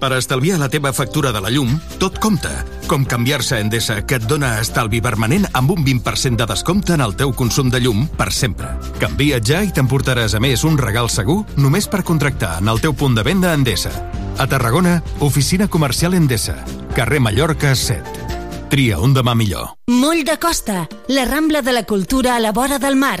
Per estalviar la teva factura de la llum, tot compta. Com canviar-se a Endesa, que et dona estalvi permanent amb un 20% de descompte en el teu consum de llum per sempre. Canvia't ja i t'emportaràs a més un regal segur només per contractar en el teu punt de venda Endesa. A Tarragona, oficina comercial Endesa. Carrer Mallorca 7. Tria un demà millor. Moll de Costa, la Rambla de la Cultura a la vora del mar.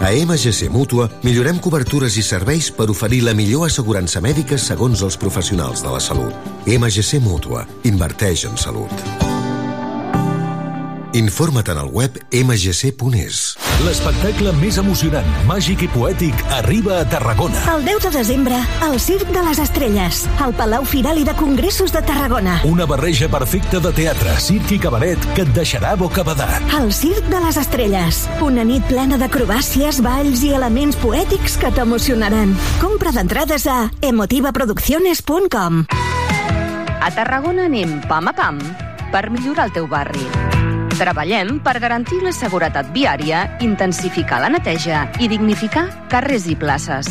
A MGC Mútua millorem cobertures i serveis per oferir la millor assegurança mèdica segons els professionals de la salut. MGC Mútua. Inverteix en salut. Informa't en el web mgc.es. L'espectacle més emocionant, màgic i poètic arriba a Tarragona. El 10 de desembre, al Circ de les Estrelles, al Palau Firal i de Congressos de Tarragona. Una barreja perfecta de teatre, circ i cabaret que et deixarà bocabadat. El Circ de les Estrelles, una nit plena d'acrobàcies, balls i elements poètics que t'emocionaran. Compra d'entrades a emotivaproducciones.com A Tarragona anem pam a pam per millorar el teu barri. Treballem per garantir la seguretat viària, intensificar la neteja i dignificar carrers i places.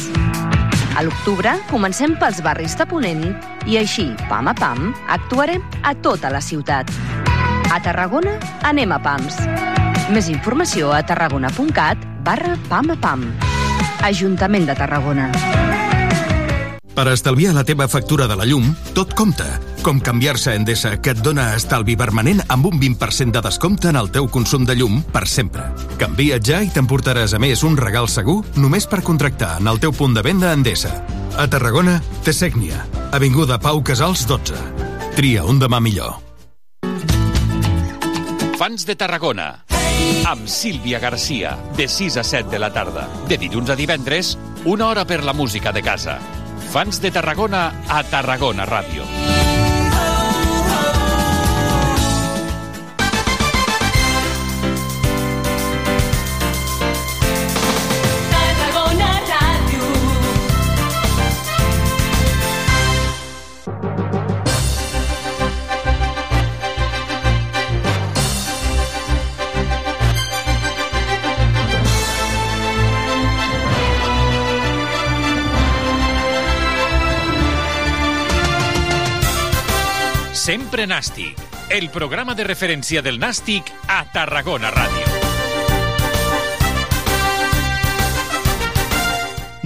A l'octubre comencem pels barris de Ponent i així, pam a pam, actuarem a tota la ciutat. A Tarragona anem a PAMS. Més informació a tarragona.cat barra pam a pam. Ajuntament de Tarragona. Per estalviar la teva factura de la llum, tot compta. Com canviar-se a Endesa, que et dona estalvi permanent amb un 20% de descompte en el teu consum de llum per sempre. Canvia't ja i t'emportaràs a més un regal segur només per contractar en el teu punt de venda Endesa. A Tarragona, Tesècnia, Avinguda Pau Casals 12. Tria un demà millor. Fans de Tarragona. Amb Sílvia Garcia, de 6 a 7 de la tarda. De dilluns a divendres, una hora per la música de casa. Fans de Tarragona a Tarragona Ràdio. Sempre Nàstic, el programa de referència del Nàstic a Tarragona Ràdio.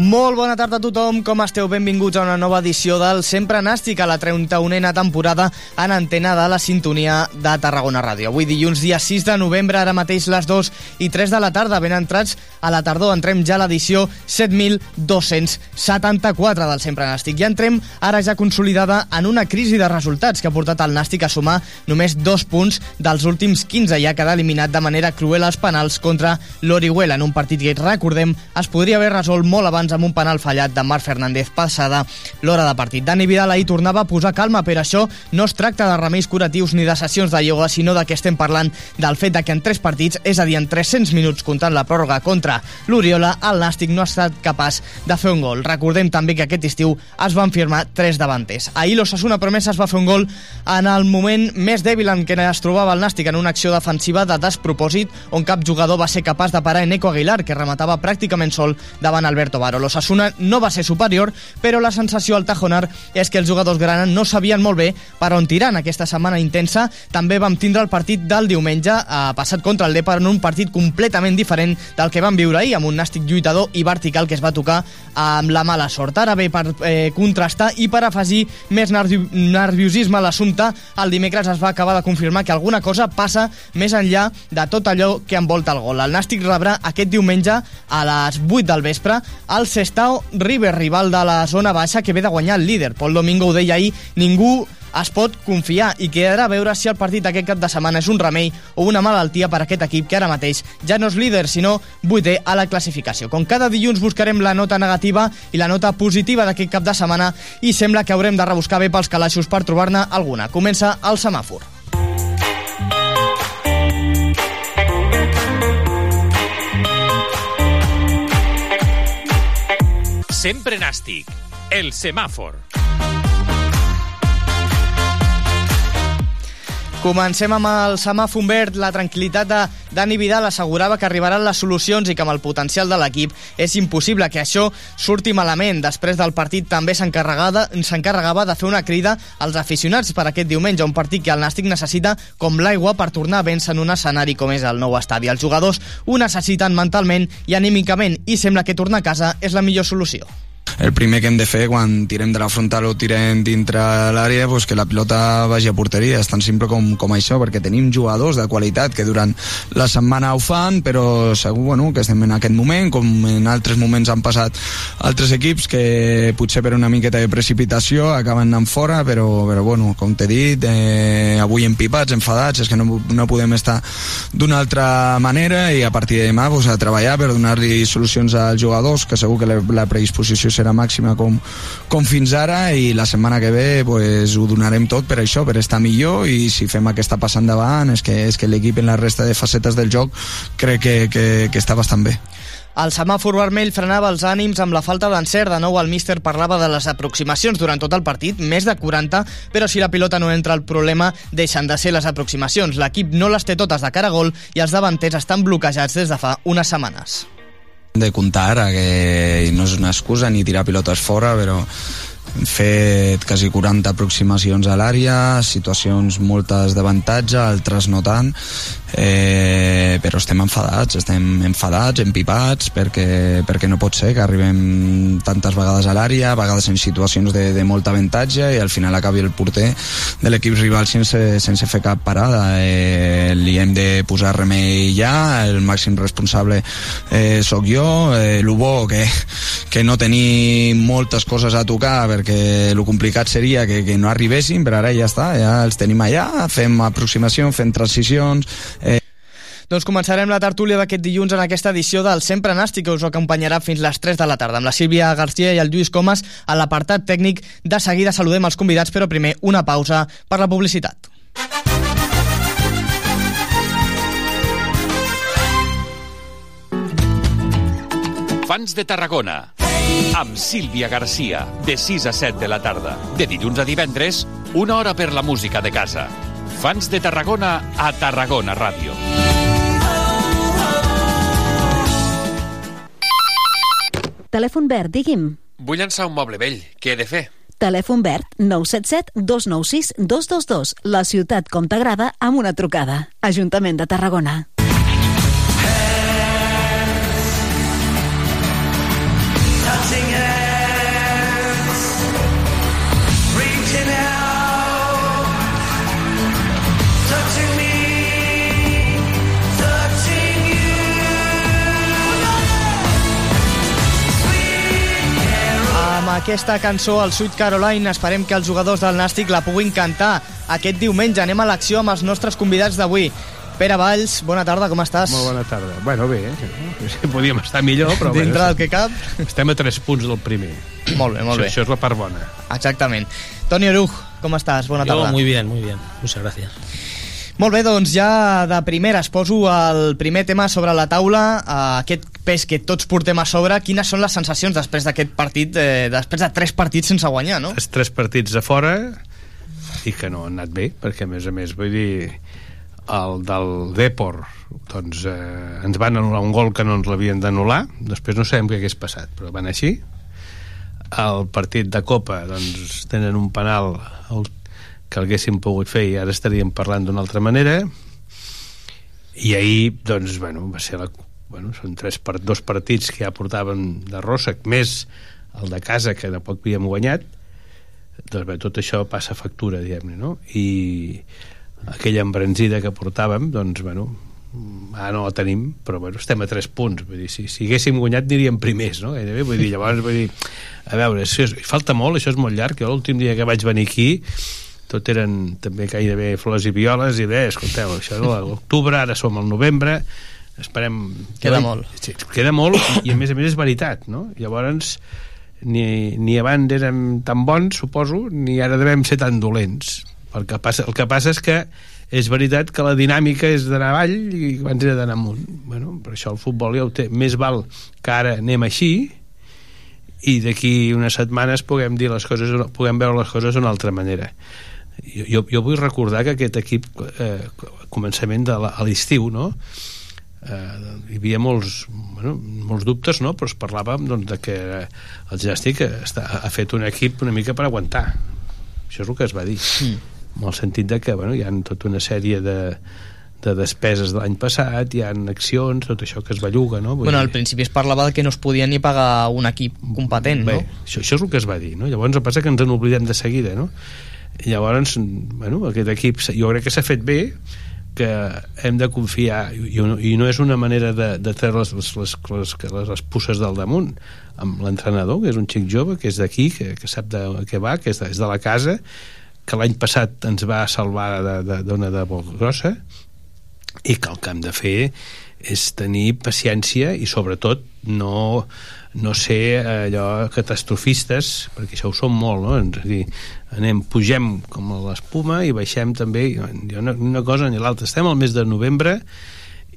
Molt bona tarda a tothom, com esteu? Benvinguts a una nova edició del Sempre Nàstic, a la 31a temporada en antena de la sintonia de Tarragona Ràdio. Avui dilluns, dia 6 de novembre, ara mateix les 2 i 3 de la tarda, ben entrats a la tardor. Entrem ja a l'edició 7.274 del Sempre Nàstic. I entrem ara ja consolidada en una crisi de resultats que ha portat el Nàstic a sumar només dos punts dels últims 15 i ha quedat eliminat de manera cruel als penals contra l'Orihuela en un partit que, recordem, es podria haver resolt molt abans amb un penal fallat de Marc Fernández passada l'hora de partit. Dani Vidal ahir tornava a posar calma, però això no es tracta de remeis curatius ni de sessions de ioga, sinó de que estem parlant del fet de que en tres partits, és a dir, en 300 minuts comptant la pròrroga contra l'Oriola, el Nàstic no ha estat capaç de fer un gol. Recordem també que aquest estiu es van firmar tres davanters. Ahir l'Ossassuna Promesa es va fer un gol en el moment més dèbil en què es trobava el Nàstic en una acció defensiva de despropòsit on cap jugador va ser capaç de parar Eneco Aguilar, que rematava pràcticament sol davant Alberto Baro. L'Ossassuna no va ser superior, però la sensació al Tajonar és que els jugadors grana no sabien molt bé per on tirar en aquesta setmana intensa. També vam tindre el partit del diumenge, eh, passat contra el Depar, en un partit completament diferent del que vam viure ahir, amb un nàstic lluitador i vertical que es va tocar amb la mala sort. Ara bé, per eh, contrastar i per afegir més nervi nerviosisme a l'assumpte, el dimecres es va acabar de confirmar que alguna cosa passa més enllà de tot allò que envolta el gol. El Nàstic rebrà aquest diumenge a les 8 del vespre el Sestao River, rival de la zona baixa que ve de guanyar el líder. Pol Domingo ho deia ahir, ningú es pot confiar i quedarà a veure si el partit aquest cap de setmana és un remei o una malaltia per a aquest equip que ara mateix ja no és líder, sinó vuitè a la classificació. Com cada dilluns buscarem la nota negativa i la nota positiva d'aquest cap de setmana i sembla que haurem de rebuscar bé pels calaixos per trobar-ne alguna. Comença el semàfor. Sempre Nàstic. El semàfor. Comencem amb el semàfor verd. La tranquil·litat de Dani Vidal assegurava que arribaran les solucions i que amb el potencial de l'equip és impossible que això surti malament. Després del partit també s'encarregava de fer una crida als aficionats per aquest diumenge, un partit que el Nàstic necessita com l'aigua per tornar a vèncer en un escenari com és el nou estadi. Els jugadors ho necessiten mentalment i anímicament i sembla que tornar a casa és la millor solució el primer que hem de fer quan tirem de la frontal o tirem dintre l'àrea pues que la pilota vagi a porteria. És tan simple com, com això perquè tenim jugadors de qualitat que durant la setmana ho fan però segur bueno, que estem en aquest moment com en altres moments han passat altres equips que potser per una miqueta de precipitació acaben anant fora però, però bueno, com t'he dit eh, avui empipats, enfadats és que no, no podem estar d'una altra manera i a partir de demà pues, a treballar per donar-li solucions als jugadors que segur que la, la predisposició serà màxima com, com fins ara i la setmana que ve pues, ho donarem tot per això, per estar millor i si fem aquesta passa endavant és que, és que l'equip en la resta de facetes del joc crec que, que, que està bastant bé. El semàfor vermell frenava els ànims amb la falta d'encert. De nou el míster parlava de les aproximacions durant tot el partit, més de 40, però si la pilota no entra el problema, deixen de ser les aproximacions. L'equip no les té totes de cara a gol i els davanters estan bloquejats des de fa unes setmanes de comptar ara, que no és una excusa ni tirar pilotes fora, però hem fet quasi 40 aproximacions a l'àrea, situacions moltes d'avantatge, altres no tant, eh, però estem enfadats, estem enfadats, empipats, perquè, perquè no pot ser que arribem tantes vegades a l'àrea, a vegades en situacions de, de molt avantatge i al final acabi el porter de l'equip rival sense, sense fer cap parada. Eh, li hem de posar remei ja, el màxim responsable eh, sóc jo, eh, bo que, que no tenim moltes coses a tocar perquè el complicat seria que, que no arribessin, però ara ja està, ja els tenim allà, fem aproximacions, fem transicions. Doncs començarem la tertúlia d'aquest dilluns en aquesta edició del Sempre Nàstic, que us acompanyarà fins les 3 de la tarda, amb la Sílvia García i el Lluís Comas a l'apartat tècnic. De seguida saludem els convidats, però primer una pausa per la publicitat. Fans de Tarragona amb Sílvia Garcia, de 6 a 7 de la tarda. De dilluns a divendres, una hora per la música de casa Fans de Tarragona a Tarragona Ràdio. Telèfon verd, digui'm. Vull llançar un moble vell. Què he de fer? Telèfon verd 977 296 222. La ciutat com t'agrada amb una trucada. Ajuntament de Tarragona. Aquesta cançó, el Sweet Caroline, esperem que els jugadors del Nàstic la puguin cantar aquest diumenge. Anem a l'acció amb els nostres convidats d'avui. Pere Valls, bona tarda, com estàs? Molt bona tarda. Bueno, bé, eh? podíem estar millor, però... Dintre bueno, del que cap. Estem a tres punts del primer. Molt bé, molt això, bé. Això és la part bona. Exactament. Toni Oruj, com estàs? Bona tarda. Yo muy bien, muy bien. Muchas gracias. Molt bé, doncs ja de primeres poso el primer tema sobre la taula, eh, aquest pes que tots portem a sobre. Quines són les sensacions després d'aquest partit, eh, després de tres partits sense guanyar, no? Els tres partits a fora i que no han anat bé, perquè a més a més vull dir el del Depor doncs eh, ens van anul·lar un gol que no ens l'havien d'anul·lar després no sabem què hagués passat però van així el partit de Copa doncs tenen un penal el que haguéssim pogut fer i ara estaríem parlant d'una altra manera. I ahir doncs bueno, va ser la, bueno, són tres per, dos partits que ja portàvem de Rossac més el de casa que de poc havíem guanyat. Doncs bé, tot això passa factura diguem-ne no? i aquella embranzida que portàvem doncs bueno ara no la tenim, però bueno, estem a 3 punts. Vull dir, si, si haguéssim guanyat aniríem primers no? Gairebé, vull dir, llavors vull dir, a veure, això és, falta molt, això és molt llarg. Jo l'últim dia que vaig venir aquí tot eren també gairebé flors i violes i bé, escolteu, això és l'octubre ara som al novembre esperem... Queda que... molt. Sí, queda molt i a més a més és veritat, no? Llavors ni, ni abans érem tan bons, suposo, ni ara devem ser tan dolents. El que passa, el que passa és que és veritat que la dinàmica és d'anar avall i abans era d'anar amunt. Bueno, per això el futbol ja ho té. Més val que ara anem així i d'aquí unes setmanes puguem dir les coses puguem veure les coses d'una altra manera jo, jo, jo vull recordar que aquest equip eh, començament de la, a l'estiu no? eh, hi havia molts, bueno, molts dubtes no? però es parlava doncs, de que el gimnàstic està, ha fet un equip una mica per aguantar això és el que es va dir mm. en el sentit de que bueno, hi ha tota una sèrie de, de despeses de l'any passat, hi ha accions, tot això que es belluga, no? Vull bueno, al principi es parlava que no es podia ni pagar un equip competent, Bé, no? Això, això és el que es va dir, no? Llavors el passa que ens en oblidem de seguida, no? Llavors, bueno, aquest equip jo crec que s'ha fet bé, que hem de confiar. I, i no és una manera de, de treure les, les, les, les, les, pusses del damunt. Amb l'entrenador, que és un xic jove que és d'aquí, que, que sap de què va que és de, és de la casa que l'any passat ens va salvar d'una de, de, de grossa i que el que hem de fer és tenir paciència i sobretot no, no ser allò catastrofistes perquè això ho som molt no? és a dir, anem, pugem com l'espuma i baixem també una, una cosa ni l'altra estem al mes de novembre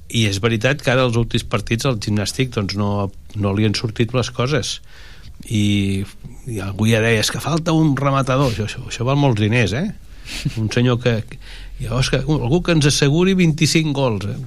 i és veritat que ara els últims partits al gimnàstic doncs no, no li han sortit les coses i, i algú ja deia és que falta un rematador això, això, això val molts diners eh? un senyor que, Llavors, que, algú que ens asseguri 25 gols. Eh?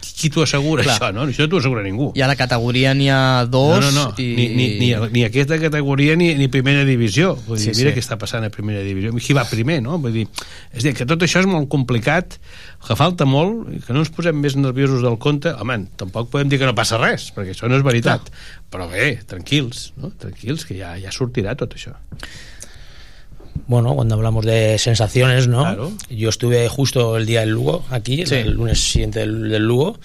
Qui t'ho assegura, Clar. això? No? Això no t'ho assegura ningú. I a la categoria n'hi ha dos... No, no, no. I... Ni, ni, ni, ni aquesta categoria ni, ni primera divisió. Vull dir, sí, mira sí. què està passant a primera divisió. Qui va primer, no? Vull dir, és dir, que tot això és molt complicat, que falta molt, i que no ens posem més nerviosos del compte. Home, tampoc podem dir que no passa res, perquè això no és veritat. Clar. Però bé, tranquils, no? Tranquils, que ja, ja sortirà tot això. Bueno, cuando hablamos de sensaciones, ¿no? Yo estuve justo el día del Lugo, aquí, el lunes siguiente del, Lugo,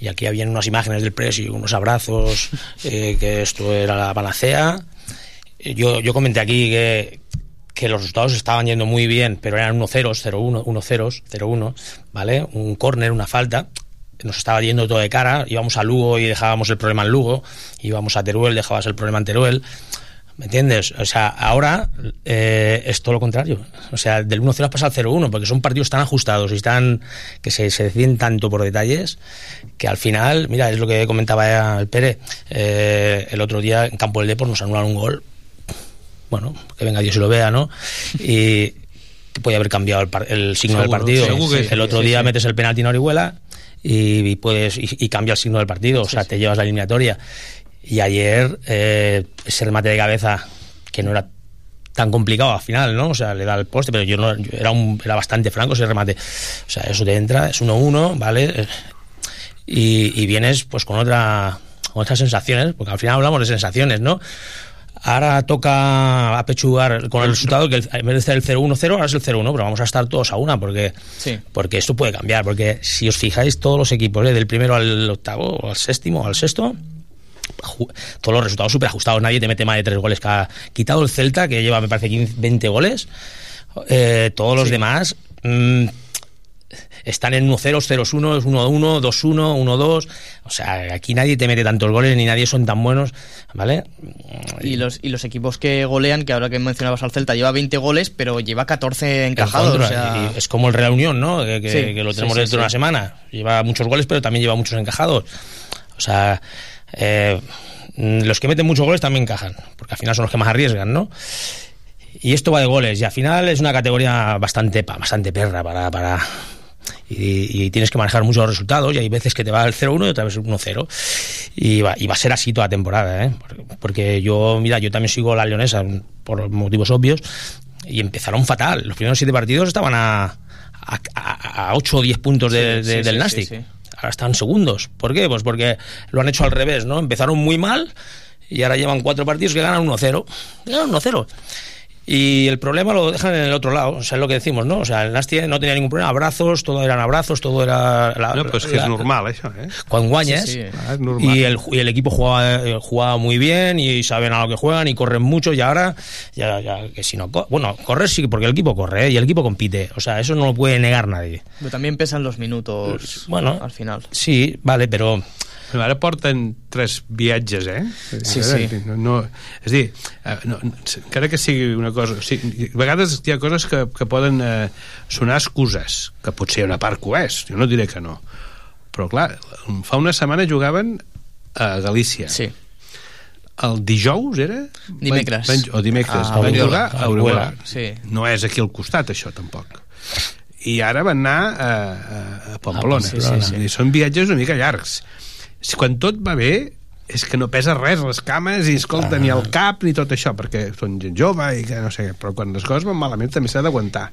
y aquí habían unas imágenes del preso y unos abrazos, eh, que esto era la panacea. Yo, yo comenté aquí que, que los resultados estaban yendo muy bien, pero eran 1-0, 0-1, 1-0, 0-1, ¿vale? Un córner, una falta. Nos estaba yendo todo de cara, íbamos a Lugo y dejábamos el problema en Lugo, íbamos a Teruel, dejabas el problema en Teruel. ¿Me entiendes? O sea, ahora eh, es todo lo contrario. O sea, del 1-0 has pasado al 0-1, porque son partidos tan ajustados y están que se, se, deciden tanto por detalles que al final, mira, es lo que comentaba el Pere, eh, el otro día en Campo del Depor nos anularon un gol. Bueno, que venga Dios y lo vea, ¿no? Y que puede haber cambiado el, el signo seguro, del partido. Que el otro sí, día sí. metes el penalti en Orihuela y, y puedes y, y, cambia el signo del partido, o sea, te llevas la eliminatoria. Y ayer eh, ese remate de cabeza, que no era tan complicado al final, ¿no? O sea, le da el poste, pero yo no yo era, un, era bastante franco ese remate. O sea, eso te entra, es 1-1, ¿vale? Y, y, vienes pues con otra con otras sensaciones, porque al final hablamos de sensaciones, ¿no? Ahora toca apechugar con el resultado que el, en vez de ser el 0-1-0, ahora es el 0-1, pero vamos a estar todos a una porque, sí. porque esto puede cambiar. Porque si os fijáis, todos los equipos, ¿eh? del primero al octavo, o al séptimo, al sexto, todos los resultados súper ajustados, nadie te mete más de tres goles. Ha quitado el Celta, que lleva, me parece, 15, 20 goles, eh, todos los sí. demás mmm, están en 1-0, 0-1, 1-1, 2-1, 1-2. O sea, aquí nadie te mete tantos goles ni nadie son tan buenos, ¿vale? Y los, y los equipos que golean, que ahora que mencionabas al Celta, lleva 20 goles, pero lleva 14 encajados. Contra, o sea... Es como el Real Unión, ¿no? Que, que, sí, que lo tenemos sí, dentro de una semana. Lleva muchos goles, pero también lleva muchos encajados. O sea, eh, los que meten muchos goles también encajan, porque al final son los que más arriesgan, ¿no? Y esto va de goles, y al final es una categoría bastante, bastante perra para, para, y, y, tienes que manejar muchos resultados y hay veces que te va el 0-1 y otra vez 1-0 y va, y va a ser así toda la temporada ¿eh? porque yo, mira, yo también sigo la leonesa por motivos obvios y empezaron fatal, los primeros siete partidos estaban a, a, a, a 8 o 10 puntos de, sí, de, sí, del sí, Nastic sí, sí. Ahora están segundos, ¿por qué? Pues porque lo han hecho al revés, ¿no? Empezaron muy mal y ahora llevan cuatro partidos que ganan 1-0 ganan 1-0 y el problema lo dejan en el otro lado, o sea, es lo que decimos, ¿no? O sea, el Nastia no tenía ningún problema, abrazos, todo eran abrazos, todo era... La, no, pues la, que es normal eso, ¿eh? Cuando guañes, sí, sí. Ah, es normal. y, el, y el equipo jugaba, eh, jugaba muy bien y saben a lo que juegan y corren mucho y ahora, ya, ya que si no... Bueno, correr sí, porque el equipo corre ¿eh? y el equipo compite, o sea, eso no lo puede negar nadie. Pero también pesan los minutos bueno, al final. Sí, vale, pero... Però ara porten tres viatges, eh? Sí, sí. No, no, és dir, eh, no, encara que sigui una cosa... O sigui, a vegades hi ha coses que, que poden eh, sonar excuses, que potser una part que ho és, jo no diré que no. Però clar, fa una setmana jugaven a Galícia. Sí. el dijous era? Dimecres. Van, o dimecres. Ah, van jugar a Orihuela. Sí. No és aquí al costat, això, tampoc. I ara van anar a, a, a Pamplona. Ah, sí, sí, sí. Són viatges una mica llargs. Si quan tot va bé, és que no pesa res les cames i escolta, Ah. ni el cap ni tot això, perquè són gent jove i que no sé, però quan les coses van malament també s'ha d'aguantar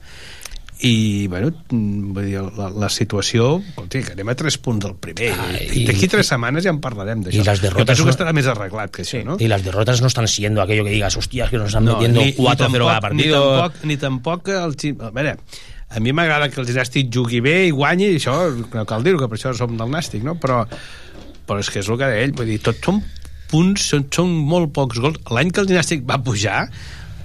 i bueno, vull dir, la, la situació escolti, que anem a 3 punts del primer y- d'aquí 3 setmanes ja en parlarem d'això jo penso no- que estarà més arreglat que això, no? Y las derrotas no están siendo aquello que digas, hostias, que nos están No, metiendo ni- ni 4-0 cada partido. Ni tampoc, ni tampoc el A veure, a mi m'agrada que el gimnàstic jugui bé i guanyi, i això no cal dir-ho, que per això som del nàstic, no? Però, però és que és el que deia ell, vull dir, tots són punts, són, són molt pocs gols. L'any que el gimnàstic va pujar,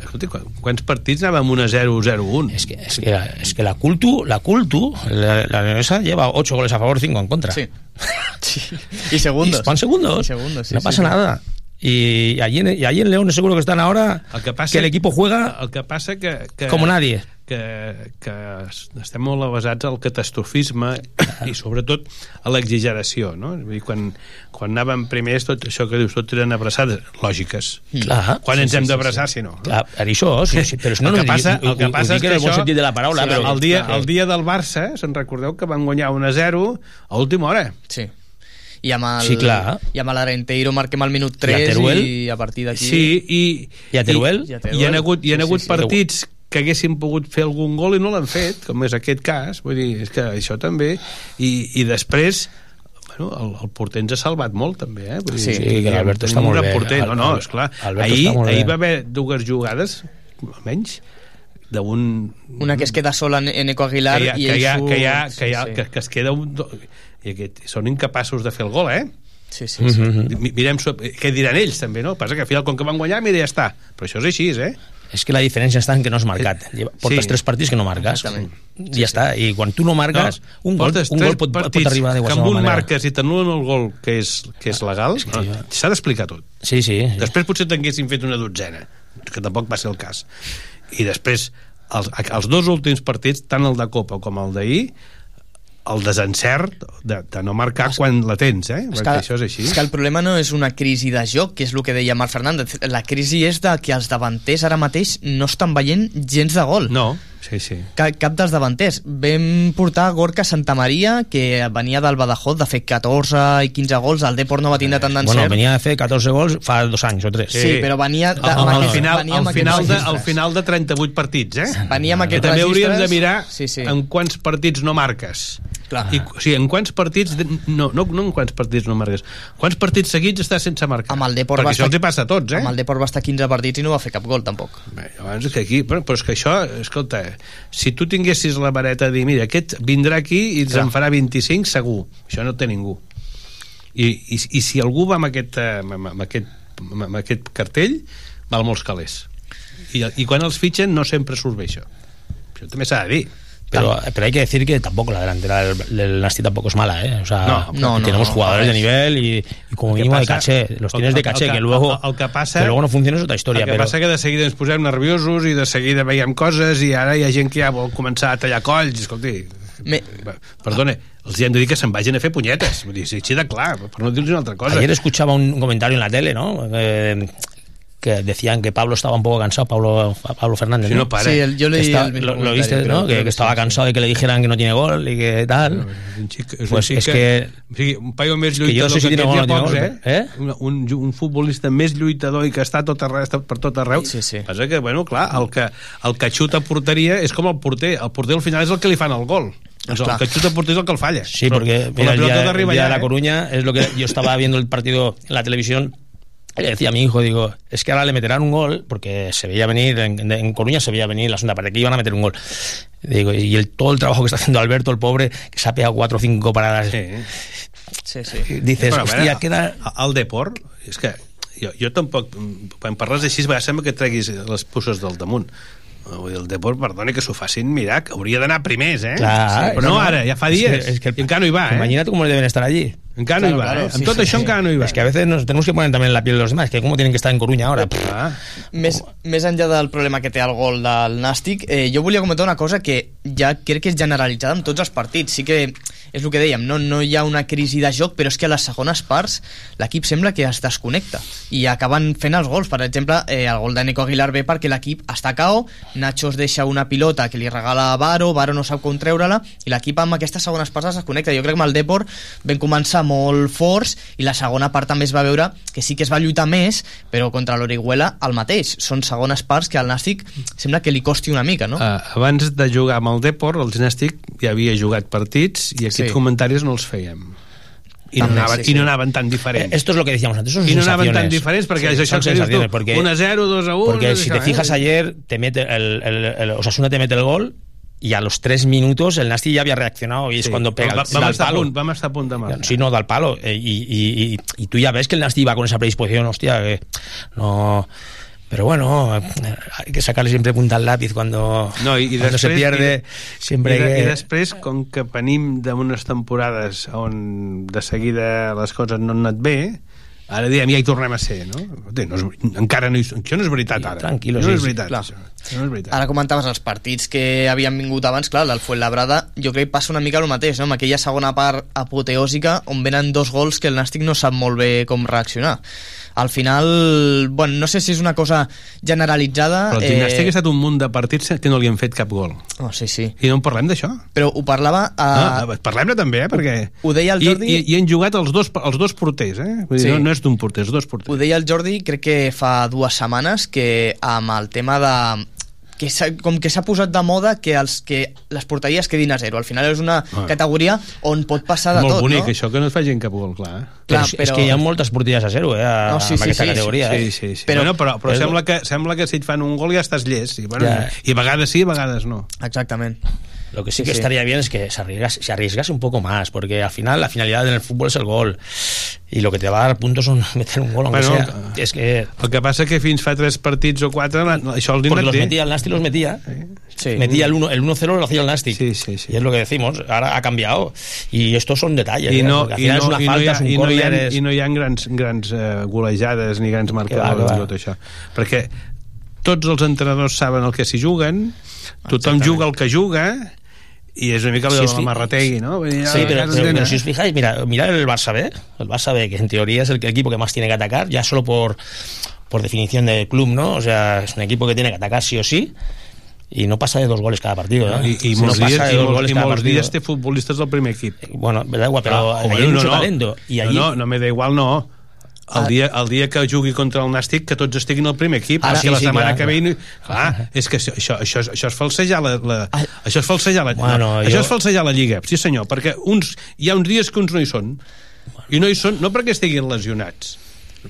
escolta, quan- quants partits anàvem 1-0-0-1? Es que, es que, la, es que la Cultu, la Cultu, la, la leonesa lleva 8 goles a favor, 5 en contra. Sí. Y segundos. Y van segundos. Y segundos, sí, no sí, pasa sí. nada. Y allí, en, y allí en León seguro que están ahora El que passa que el equipo juega el que passa que, que como nadie. que, que estem molt basats al catastrofisme i sobretot a l'exageració no? Vull dir, quan, quan anàvem primers tot això que dius, tot eren abraçades lògiques Clar. quan Sí, ens sí, hem sí, d'abraçar sí. si no Clar, per això, sí, sí, però si no, el no, que passa, el que ho- ho passa és que això, sentit de la paraula, sí, però- el, dia, clar. el dia del Barça se'n recordeu que van guanyar 1 a 0 a última hora Sí. I amb el, Sí, clar. I amb l'Arenteiro marquem al minut 3 I i, a partir d'aquí... Sí, i, I a Teruel? I i, hi ha hagut, hi ha Sí, hagut sí, sí. partits que haguessin pogut fer algun gol i no l'han fet, com és aquest cas. Vull dir, és que això també... I, i després bueno, el, el porter ens ha salvat molt també eh? Vull dir, Sí, sí, que l'Alberto està molt bé. porter. no, no, esclar Alberto ahir, ahir bé. va haver dues jugades almenys d'un Una que es queda sola en, en Eco Aguilar que ha, i que, que, surt- que, ha, sí, que, que es queda un, i aquest, són incapaços de fer el gol, eh? Sí, sí, sí. Mi- Mirem so- què diran ells també, no? Passa que al final com que van guanyar, mira, ja està. Però això és així, eh? Es que la diferencia está en que no has marcat. Lleva- Portes sí. tres partits que no marcas. I ja està. I quan tu no marques, un gol, un tres gol pot, pot arribar de que amb qualsevol un manera. marques i t'anulen el gol que és, que és legal, no, s'ha d'explicar tot. Sí, sí. sí. Després potser t'haguessin fet una dotzena, que tampoc va ser el cas. I després, els, els dos últims partits, tant el de Copa com el d'ahir, el desencert de, de no marcar quan la tens, eh? És Perquè que, això és així. és que el problema no és una crisi de joc, que és el que deia Marc Fernández. La crisi és de que els davanters ara mateix no estan veient gens de gol. No, sí, sí. Cap, cap dels davanters. Vam portar Gorka Santamaria, que venia del Badajoz de fer 14 i 15 gols. El Depor no va tindre tant d'encert. Bueno, venía de fer 14 gols fa dos anys o tres. Sí, però venia... De, al, al, aquest- final, venia al, final de, al final de 38 partits, eh? Venia amb Que aquests també hauríem de mirar Sí, sí. en quants partits no marques. Clar. I, o sigui, en quants partits... No, no, no en quants partits no marques. Quants partits seguits estàs sense marcar? Amb el Depor Perquè va això estar- els hi passa a tots, eh? Amb el Depor va estar 15 partits i no va fer cap gol, tampoc. Bé, abans que aquí... Però, però és que això, escolta, si tu tinguessis la vareta de dir, mira, aquest vindrà aquí i ens Clar. en farà 25, segur. Això no té ningú. I, i, i si algú va amb aquest, eh, amb, amb, aquest, amb, amb aquest cartell, val molts calés. I, I quan els fitxen no sempre surt bé això. Això també s'ha de dir. Pero, pero hay que decir que tampoco la delantera del, del Nasti tampoco es mala, ¿eh? O sea, No, no, no, tenemos no, jugadores no, de nivel y, y como mínimo de caché. Los tienes de el caché que- que luego, el- el que passa- que luego no funciona es otra historia. el que pero, passa que de seguida ens posem nerviosos i de seguida veiem coses i ara hi ha gent que ja vol començar a tallar colls escolti, Me... perdona els hi hem de dir que se'n vagin a fer punyetes vull dir, sí, així de clar, per no dir-los una altra cosa Ayer escuchaba un comentario en la tele, ¿no? Eh, que decían que Pablo estaba un poco cansado, Pablo, Pablo Fernández. Sí, no para. Sí, el- yo leí está- el lo, lo viste, ¿no? Que, que que estaba sí, sí. cansado de que le dijeran que no tiene gol y que tal. Pues és que- sigui, un paio més és que jo no lluitador sé si que, gol no pocs, eh? gol, Un, un, un futbolista més lluitador i que està tot arreu, està per tot arreu Sí, sí. passa que, bueno, clar, el que, el que xuta a porteria és com el porter el porter al final és el que li fan el gol doncs el que xuta a porter és el que el falla Sí, Però- porque mira, la el día, el día de La eh? Coruña es lo que yo estaba viendo el partido en la televisión le decía a mi hijo, digo, es que ahora le meterán un gol, porque se veía venir, en, en Coruña se veía venir la segunda parte, que iban a meter un gol. Digo, y el, todo el trabajo que está haciendo Alberto, el pobre, que se ha pegado cuatro o cinco paradas. Sí. Sí, sí. Dices, Però, a hostia, veure, queda... El deport, és que jo, jo tampoc, quan parles així, sembla que treguis les pusses del damunt. Vull dir, el deport, perdoni que s'ho facin mirar, que hauria d'anar primers, eh? Clar, però no, ara, ja fa Es que- dies. es que el- I encara no hi va, eh? Imagínate cómo deben estar allí. Encara no hi Claro, va, claro, eh? sí, Amb tot sí, això sí. encara no hi va. Es que a veces nos tenemos que poner también en la piel de los demás, que cómo tienen que estar en Coruña ahora. Ah, Més, més enllà del problema que té el gol del Nàstic, eh, jo volia comentar una cosa que ja crec que és generalitzada en tots els partits. Sí que és el que dèiem, no, no hi ha una crisi de joc, però és que a les segones parts l'equip sembla que es desconnecta i acaben fent els gols. Per exemple, eh, el gol de Nico Aguilar ve perquè l'equip està cao, Nacho es deixa una pilota que li regala a Varo, Varo no sap com treure-la, i l'equip amb aquestes segones parts es desconnecta. Jo crec que amb el Depor vam començar molt forts i la segona part també es va veure que sí que es va lluitar més, però contra l'Orihuela el mateix. Són segones parts que al Nàstic sembla que li costi una mica, no? Uh, abans de jugar amb el Depor, el Gimnàstic ja havia jugat partits i aquests Sí. comentaris no els fèiem. I no, anaven, sí, I no sí. anaven tan diferents. Eh, Esto es lo que decíamos antes, son I no anaven tan diferents perquè Sí, son que dius sensaciones, tu, porque- 1 a 0, 2 a 1... Porque si te fijas eh? ayer, te mete el, el, el Osasuna te mete el gol y a los tres minutos el Nasti ya había reaccionado y es Sí. cuando pega Va- el, vam da el estar a palo. punt, vam estar a punt de marcar. Sí, no, da el palo. Eh, y, y, y, y tú ya ves que el Nasti va con esa predisposición, hostia, que no... Pero bueno, hay que sacarle siempre punta al lápiz cuando, No, i, i cuando després, se pierde. i, siempre i, de, que... I després, com que venim d'unes temporades on de seguida les coses no han anat bé, ara diem, ja hi tornem a ser, no? No és, encara no, hi, això no és veritat, ara. tranquilo, no sí, és veritat, clar. això. No és veritat. Ara comentaves els partits que havien vingut abans, clar, del Fuenlabrada, jo crec que passa una mica el mateix, no? amb aquella segona part apoteòsica on venen dos gols que el Nàstic no sap molt bé com reaccionar. Al final, bueno, no sé si és una cosa generalitzada... Però el gimnàstic ha estat un munt de partits que no li han fet cap gol. Oh, sí, sí. I no en parlem d'això. Però ho parlava... A... Ah, parlem-ne també, eh, perquè... Ho deia el Jordi... I, i, i han jugat els dos, els dos porters, eh? Vull dir, Sí. no, no és d'un porter, és dos porters. Ho deia el Jordi, crec que fa dues setmanes, que amb el tema de que com que s'ha posat de moda que, els, que les porteries quedin a zero. Al final és una Ah. categoria on pot passar de Molt tot, bonic, no? això, que no et facin cap gol, clar. Eh? Però, Clar, és- és però- que hi ha moltes porteries a zero, eh, a, No, sí, amb sí, aquesta sí, categoria. Sí, eh? sí, sí. Però- Però, bueno, però, però però- sembla, que, sembla que si et fan un gol ja estàs llest. I, bueno, Ja. I a vegades sí, a vegades no. Exactament. Lo que sí, Sí, que sí. estaría bien es que se arriesgase, se arriesgase un poco más, porque al final la finalidad en el fútbol es el gol. Y lo que te va a dar puntos son meter un gol, Bueno, sea. Es que. El que passa que fins fa tres partits o quatre això el dinat los metía el Nasti, los metía. Sí. Metía el 1 el 1-0 lo hacía el Nasti. Sí, sí, sí. Y es lo que decimos. Ahora ha cambiado. Y estos son detalles. I ¿eh? no, Porque al final no, es una no, falta, hi ha, es un i no, córner, es- i no hi ha grans, grans uh, golejades ni grans marcadors que va. i tot això. Perquè tots els entrenadors saben el que s'hi juguen, tothom Exactament. juga el que juga, i és una mica el de la Marrategui, no? Dir, Sí, pero, pero- s'entén, pero eh? si os fijáis, mira, mirad el Barça B, el Barça B, que en teoría es el equipo que más tiene que atacar, ya solo por, por definición de club, ¿no? O sea, es un equipo que tiene que atacar sí o sí, y no pasa de dos goles cada partido, ¿eh? I, i Si no molts, pasa dies, de i dos molts, goles i cada molts dies té futbolistes del primer equip. Bueno, me da igual, pero Ah, no, mucho no. talento. Y allí, No, no, no me da igual, no. El Ah. dia, el dia que jugui contra el Nàstic que tots estiguin al primer equip. Ara Ara, sí, la sí, setmana clar, que ve clar. no- clar, és que això, això, això, això és falsejar la, la, això és falsejar la, Bueno, no, jo- això és falsejar la Lliga sí senyor, perquè uns, hi ha uns dies que uns no hi són. I no hi són no perquè estiguin lesionats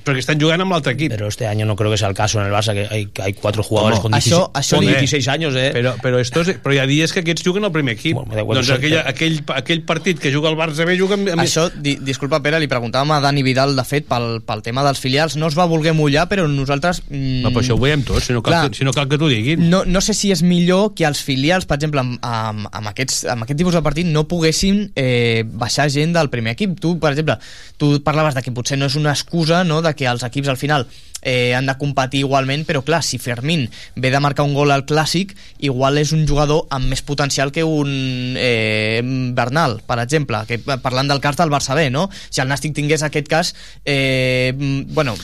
perquè estan jugant amb l'altre equip Pero este año no creo que sea el caso en el Barça, que hay, que hay cuatro jugadores Home, con, 16, això- això con li- 16 años, ¿eh? però, però, estos, però hi ha dies que aquests juguen al primer equip Bueno, doncs aquella, aquell, aquell partit que juga el Barça B juga amb, amb Això, di, disculpa Pere, li preguntàvem a Dani Vidal de fet pel, pel tema dels filials, no es va voler mullar però nosaltres... Mm, no, però això ho veiem tots si no cal, Clar. que, si no cal que t'ho diguin no, no sé si és millor que els filials, per exemple, amb, amb, amb, aquests, amb aquest tipus de partit no poguessin eh, baixar gent del primer equip. Tu, per exemple, tu parlaves de que potser no és una excusa no, de que els equips al final eh, han de competir igualment, però clar, si Fermín ve de marcar un gol al Clàssic, igual és un jugador amb més potencial que un eh, Bernal, per exemple, que parlant del cas del Barça B, no? Si el Nàstic tingués aquest cas, eh, mm, bueno,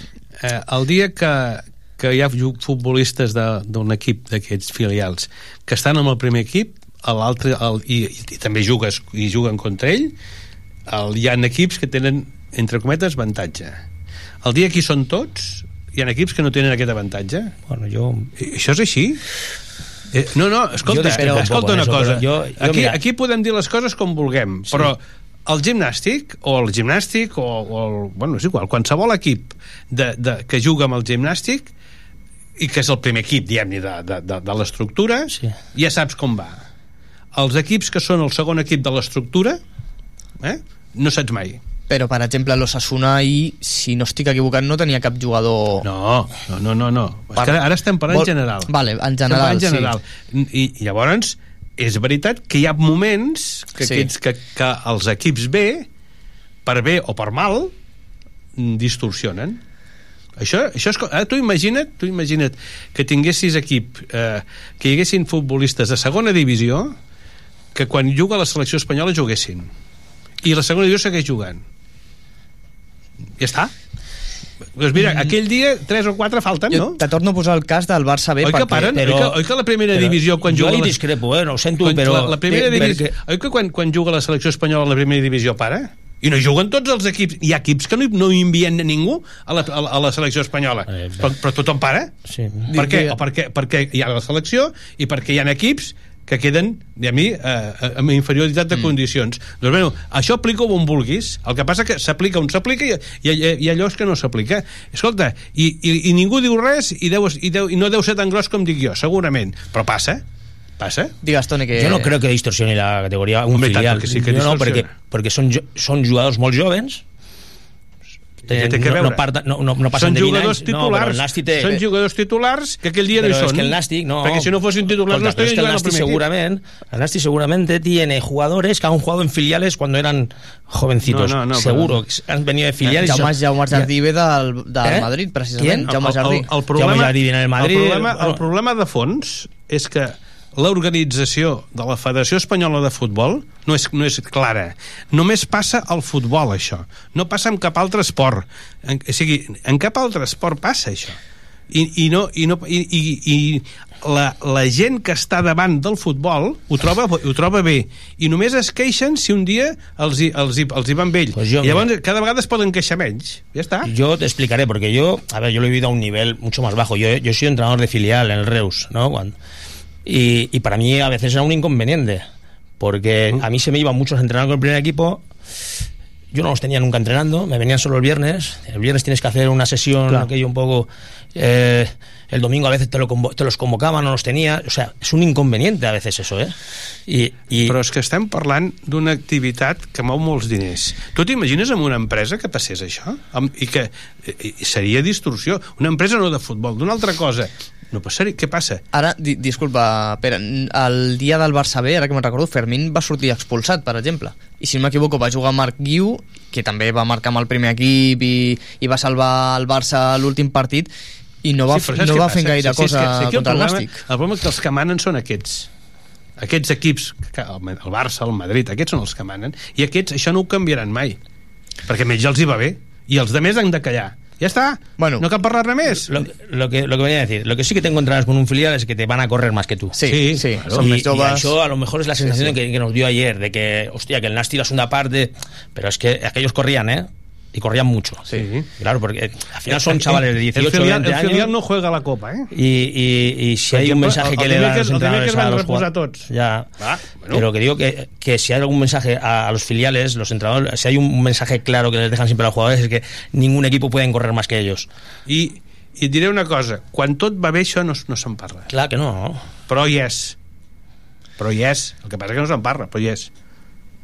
eh, el dia que, que hi ha futbolistes d'un equip d'aquests filials que estan amb el primer equip l'altre i, i també jugues i juguen contra ell el, hi ha equips que tenen entre cometes avantatge el dia que hi són tots hi ha equips que no tenen aquest avantatge Bueno. I, això és així eh, no, no, escolta, Jo escolta en una cosa jo- jo, aquí, mira- aquí podem dir les coses com vulguem Sí. però el gimnàstic o el gimnàstic o, o el, bueno, és igual, qualsevol equip de, de, que juga amb el gimnàstic i que és el primer equip, diguem-ne, de, de, de, de l'estructura, Sí. ja saps com va. Els equips que són el segon equip de l'estructura, eh, no saps mai. Però per exemple l'Osasuna ahir, si no estic equivocat no tenia cap jugador No, no, no, no. no. És que ara estem parlant Vol- en general. Vale, en general, en general. I, I llavors, és veritat que hi ha moments que, Sí. aquests, que, que els equips B, per bé o per mal, distorsionen. Això, això és, ara tu imagina't, tu imagina't que tinguessis equip, eh, que hi haguessin futbolistes de segona divisió que quan juga la selecció espanyola juguessin. i la segona divisió segueix jugant ja està doncs mira, Mm. aquell dia 3 o 4 falten, Jo no? te torno a posar el cas del Barça B Oi que paren? Oi que- oi que la primera divisió, quan jo juga la- discrepo, eh? no ho sento, Quan però... la, la primera eh, divisió, perquè- oi que quan, quan juga la selecció espanyola a la primera divisió para? I no juguen tots els equips. Hi ha equips que no, no envien ningú a la, a la, a la selecció espanyola. però, però tothom para. Sí. Per què? O perquè, perquè hi ha la selecció i perquè hi ha equips que queden, a mi, eh, amb inferioritat de mm. condicions. Doncs, bueno, això aplica-ho on vulguis. El que passa que s'aplica on s'aplica i, i, i allò és que no s'aplica. Escolta, i, i, i ningú diu res i, deu, i, deu, i no deu ser tan gros com dic jo, segurament. Però passa. Passa. Digues, Toni, que... Yo no creo que distorsione la categoría un Hombre, filial. que sí que no, porque, porque son, jo- son jugadors molt jovens Que no, no, parta, no, no, no passen són de 20 jugadors anys. No, però titulars el Nàstic té... són jugadors titulars que aquell dia Pero no hi són que el Nàstic, no. perquè si no fossin titulars no Escolta, es estarien el jugant al Nàstic primer equip seguramente, el Nàstic seguramente tiene jugadores que han jugado en filiales cuando eran jovencitos. No, no, no, Seguro, que han venido de filiales. Jaume, Jaume Jardí ve del, del Eh? Madrid, precisament. ¿Quién? Jaume El- Jardí. el- el problema- Jaume Jardí viene del Madrid, el problema, el problema de fons és que l'organització de la Federació Espanyola de Futbol no és, no és clara. Només passa al futbol, això. No passa en cap altre esport. En, o sigui, en cap altre esport passa, això. I, i, no, i, no, i, i, i la, la gent que està davant del futbol ho troba, ho troba bé i només es queixen si un dia els hi, els hi, els hi van bé Pues yo, i llavors cada vegada es poden queixar menys ja està Yo te explicaré, porque yo, a ver, yo lo he vivido a un nivel mucho más bajo. Yo, yo he sido entrenador de filial en el Reus, ¿no? Cuando- y, y para mí a veces era un inconveniente, porque a mí se me iban muchos entrenar con el primer equipo. Yo no los tenía nunca entrenando, me venían solo el viernes. El viernes tienes que hacer una sesión, Claro. aquello un poco. eh, el domingo a veces te, lo convo- te los convocaban, no los tenía. O sea, es un inconveniente a veces eso, ¿eh? Y, y Però és que estem parlant d'una activitat que mou molts diners. Tu t'imagines amb una empresa que passés això? I que i, i seria distorsió. Una empresa no de futbol, d'una altra cosa. No passaria. Què passa? Ara, di disculpa, Pere, el dia del Barça B, ara que me'n recordo, Fermín va sortir expulsat, per exemple. I si no m'equivoco va jugar Marc Guiu, que també va marcar amb el primer equip i, i va salvar el Barça l'últim partit, i no va, Sí, no va fer gaire Sí, sí, és cosa que- sí, aquí contra el problema, Nàstic. El problema és que els que manen són aquests aquests equips, que el el Barça, el Madrid, aquests són els que manen, i aquests això no ho canviaran mai, perquè a ells els hi va bé, i els de més han de callar. Ja està, bueno, no cal parlar més. Lo, lo que, lo que venía a decir, lo que sí que tengo entradas con un filial es que te van a correr más que tú. Sí, Sí, sí, claro. y, y a lo mejor es la Sí, sensación sí. Que, que nos dio ayer, de que, hostia, que el Nasty la segunda parte, pero es que aquellos corrían, ¿eh? Y corrían mucho. Sí. Claro, porque al final son chavales de 18, el filial, 20 el años. filial no juega la Copa, eh? Y, y, y si hay un mensaje el- que el le dan los el entrenadores a los jugadores-. Ya. Bueno. Pero que digo que, que si hay algún mensaje a, a los filiales, los entrenadores, si hay un mensaje claro que les dejan siempre a los jugadores es que ningún equipo puede correr más que ellos. I, i et diré una cosa, quan tot va bé això no, no se'n parla. Clar que no. Però hi és. Però hi és. El que passa és que no se'n parla, però hi és.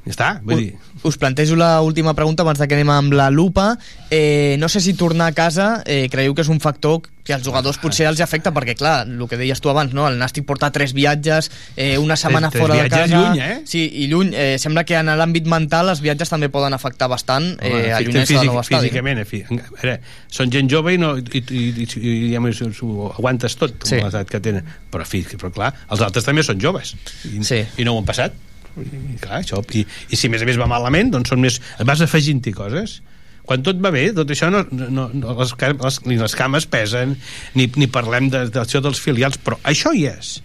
Ja està, vull dir... Us plantejo la última pregunta abans de que anem amb la lupa. Eh, no sé si tornar a casa eh, creieu que és un factor que als jugadors potser els afecta, perquè clar, el que deies tu abans, no? el Nàstic porta tres viatges, eh, una setmana Tres- tres fora de viatges casa... lluny, eh? Sí, i lluny. Eh, sembla que en l'àmbit mental els viatges també poden afectar bastant eh, Home, allunyar-se del nou estadi. físicament, en fi. A veure, són gent jove i, no, i, i, i, i, m'ho- ho aguantes tot, Sí. l'edat que tenen. Però, fi, però clar, els altres també són joves. I, Sí. i no ho han passat. I, clar, això, i, I si a més a més va malament, doncs són més... Vas afegint-hi coses. Quan tot va bé, tot això no, no, no les, les, ni les cames pesen, ni, ni parlem de, d'això dels filials, però això hi és.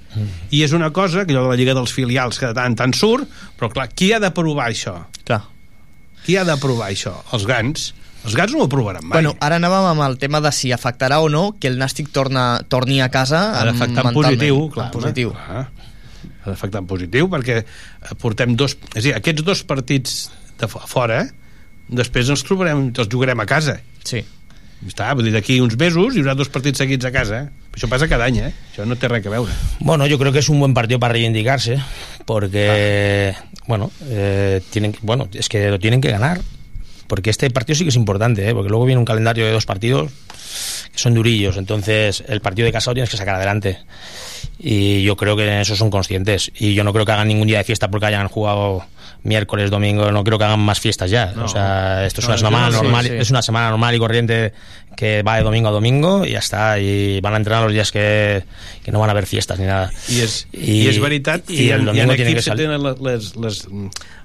I és una cosa, que allò de la Lliga dels Filials, que de tant tant surt, però clar, qui ha de provar això? Clar. Qui ha de provar això? Els grans. Els grans no ho aprovaran mai. Bueno, ara anàvem amb el tema de si afectarà o no que el Nàstic torna, torni a casa d'afectar en positiu, en clar. positiu. Clar. En positiu perquè eh, portem dos... És dir, aquests dos partits de fo- fora, després ens trobarem, els jugarem a casa. Sí. Està, vull dir, d'aquí uns mesos hi haurà dos partits seguits a casa. Això passa cada any, eh? Això no té res a veure. Bueno, yo creo que es un buen partido para reivindicarse, porque, bueno, eh, tienen, que- bueno, es que lo tienen que ganar, porque este partido sí que es importante, ¿eh? porque luego viene un calendario de dos partidos que son durillos, entonces el partido de casa lo tienes que sacar adelante. Y yo creo que en eso son conscientes. Y yo no creo que hagan ningún día de fiesta porque hayan jugado miércoles, domingo, no creo que hagan más fiestas ya. No. o sea, esto es No, una semana no normal, sí. es una semana normal y corriente que va de domingo a domingo y ya está, y van a entrenar los días que, que no van a haver fiestas ni nada. I és, i, i és veritat i, i, el ha tiene que equips que salir. tenen les, les, les,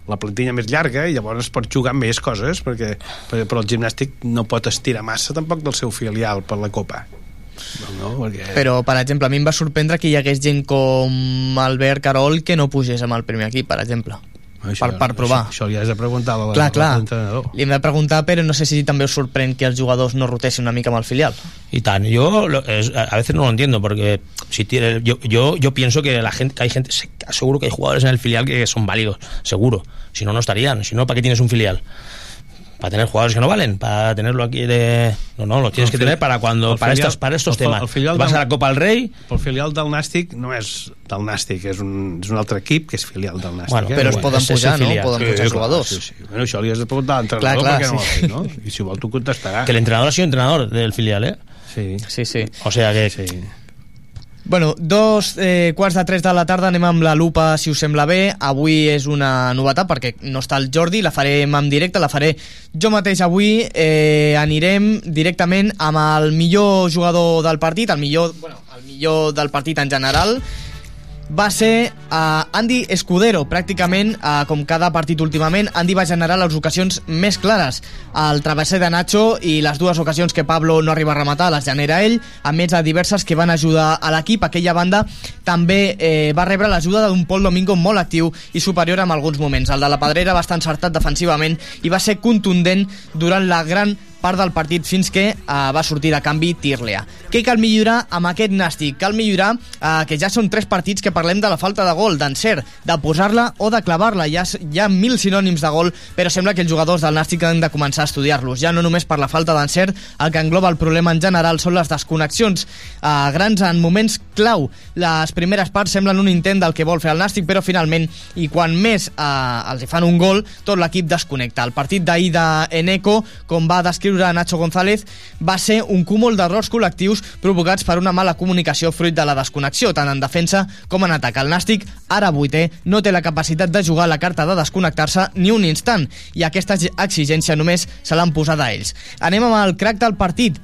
la plantilla més llarga i llavors es pot jugar amb més coses perquè, perquè però el gimnàstic no pot estirar massa tampoc del seu filial per la Copa no, perquè... Però, per exemple, a mi em va sorprendre que hi hagués gent com Albert Carol que no pugés amb el primer equip, per exemple. Això, per, per provar. Això, això li has de preguntar a Clar, clar. l'entrenador. Li hem de preguntar, però no sé si també us sorprèn que els jugadors no rotessin una mica amb el filial. Y tan, yo lo- es- a veces no lo entiendo porque si tiene, yo, yo, yo pienso que la gente, que hay gente, se- seguro que hay jugadores en el filial que son válidos, seguro. Si no, no estarían. Si no, ¿para qué tienes un filial? Para tener jugadores que no valen, para tenerlo aquí de... No, no, lo tienes El que tener para cuando, para filial- estos, para estos el temas. el filial Vas del- a la Copa del Rey, El filial del Nàstic no és del Nàstic, és un, és un altre equip que és filial del Nàstic. Bueno, eh? però es poden pujar, no? filial. Poden pujar jugadors. Sí, sí. Bueno, això li has de preguntar a l'entrenador perquè no sí. ho ha fet, no? I si vol tu contestarà. que el entrenador ha sido entrenador del filial, ¿eh? Sí. Sí, sí. O sea que... Sí. Bueno, dos eh, quarts de tres de la tarda anem amb la lupa, si us sembla bé. Avui és una novetat perquè no està el Jordi, la farem en directe, la faré jo mateix avui. Eh, anirem directament amb el millor jugador del partit, el millor, bueno, el millor del partit en general, va ser uh, Andy Escudero, pràcticament, uh, com cada partit últimament, Andy va generar les ocasions més clares. El travesser de Nacho i les dues ocasions que Pablo no arriba a rematar les genera ell, a més de diverses que van ajudar a l'equip. Aquella banda també eh, va rebre l'ajuda d'un Pol Domingo molt actiu i superior en alguns moments. El de la Pedrera va estar encertat defensivament i va ser contundent durant la gran part del partit fins que uh, va sortir de canvi Tirlea. Què cal millorar amb aquest Nàstic? Cal millorar uh, que ja són tres partits que parlem de la falta de gol, d'encert, de posar-la o de clavar-la. Hi, hi ha mil sinònims de gol, però sembla que els jugadors del Nàstic han de començar a estudiar-los. Ja no només per la falta d'encert, el que engloba el problema en general són les desconnexions uh, grans en moments clau. Les primeres parts semblen un intent del que vol fer el Nàstic, però finalment, i quan més uh, els hi fan un gol, tot l'equip desconnecta. El partit d'ahir d'Eneco, com va descriure Nacho González, va ser un cúmul d'errors col·lectius provocats per una mala comunicació fruit de la desconnexió, tant en defensa com en atac. El Nàstic, ara vuitè, no té la capacitat de jugar la carta de desconnectar-se ni un instant, i aquesta exigència només se l'han posada a ells. Anem amb el crack del partit,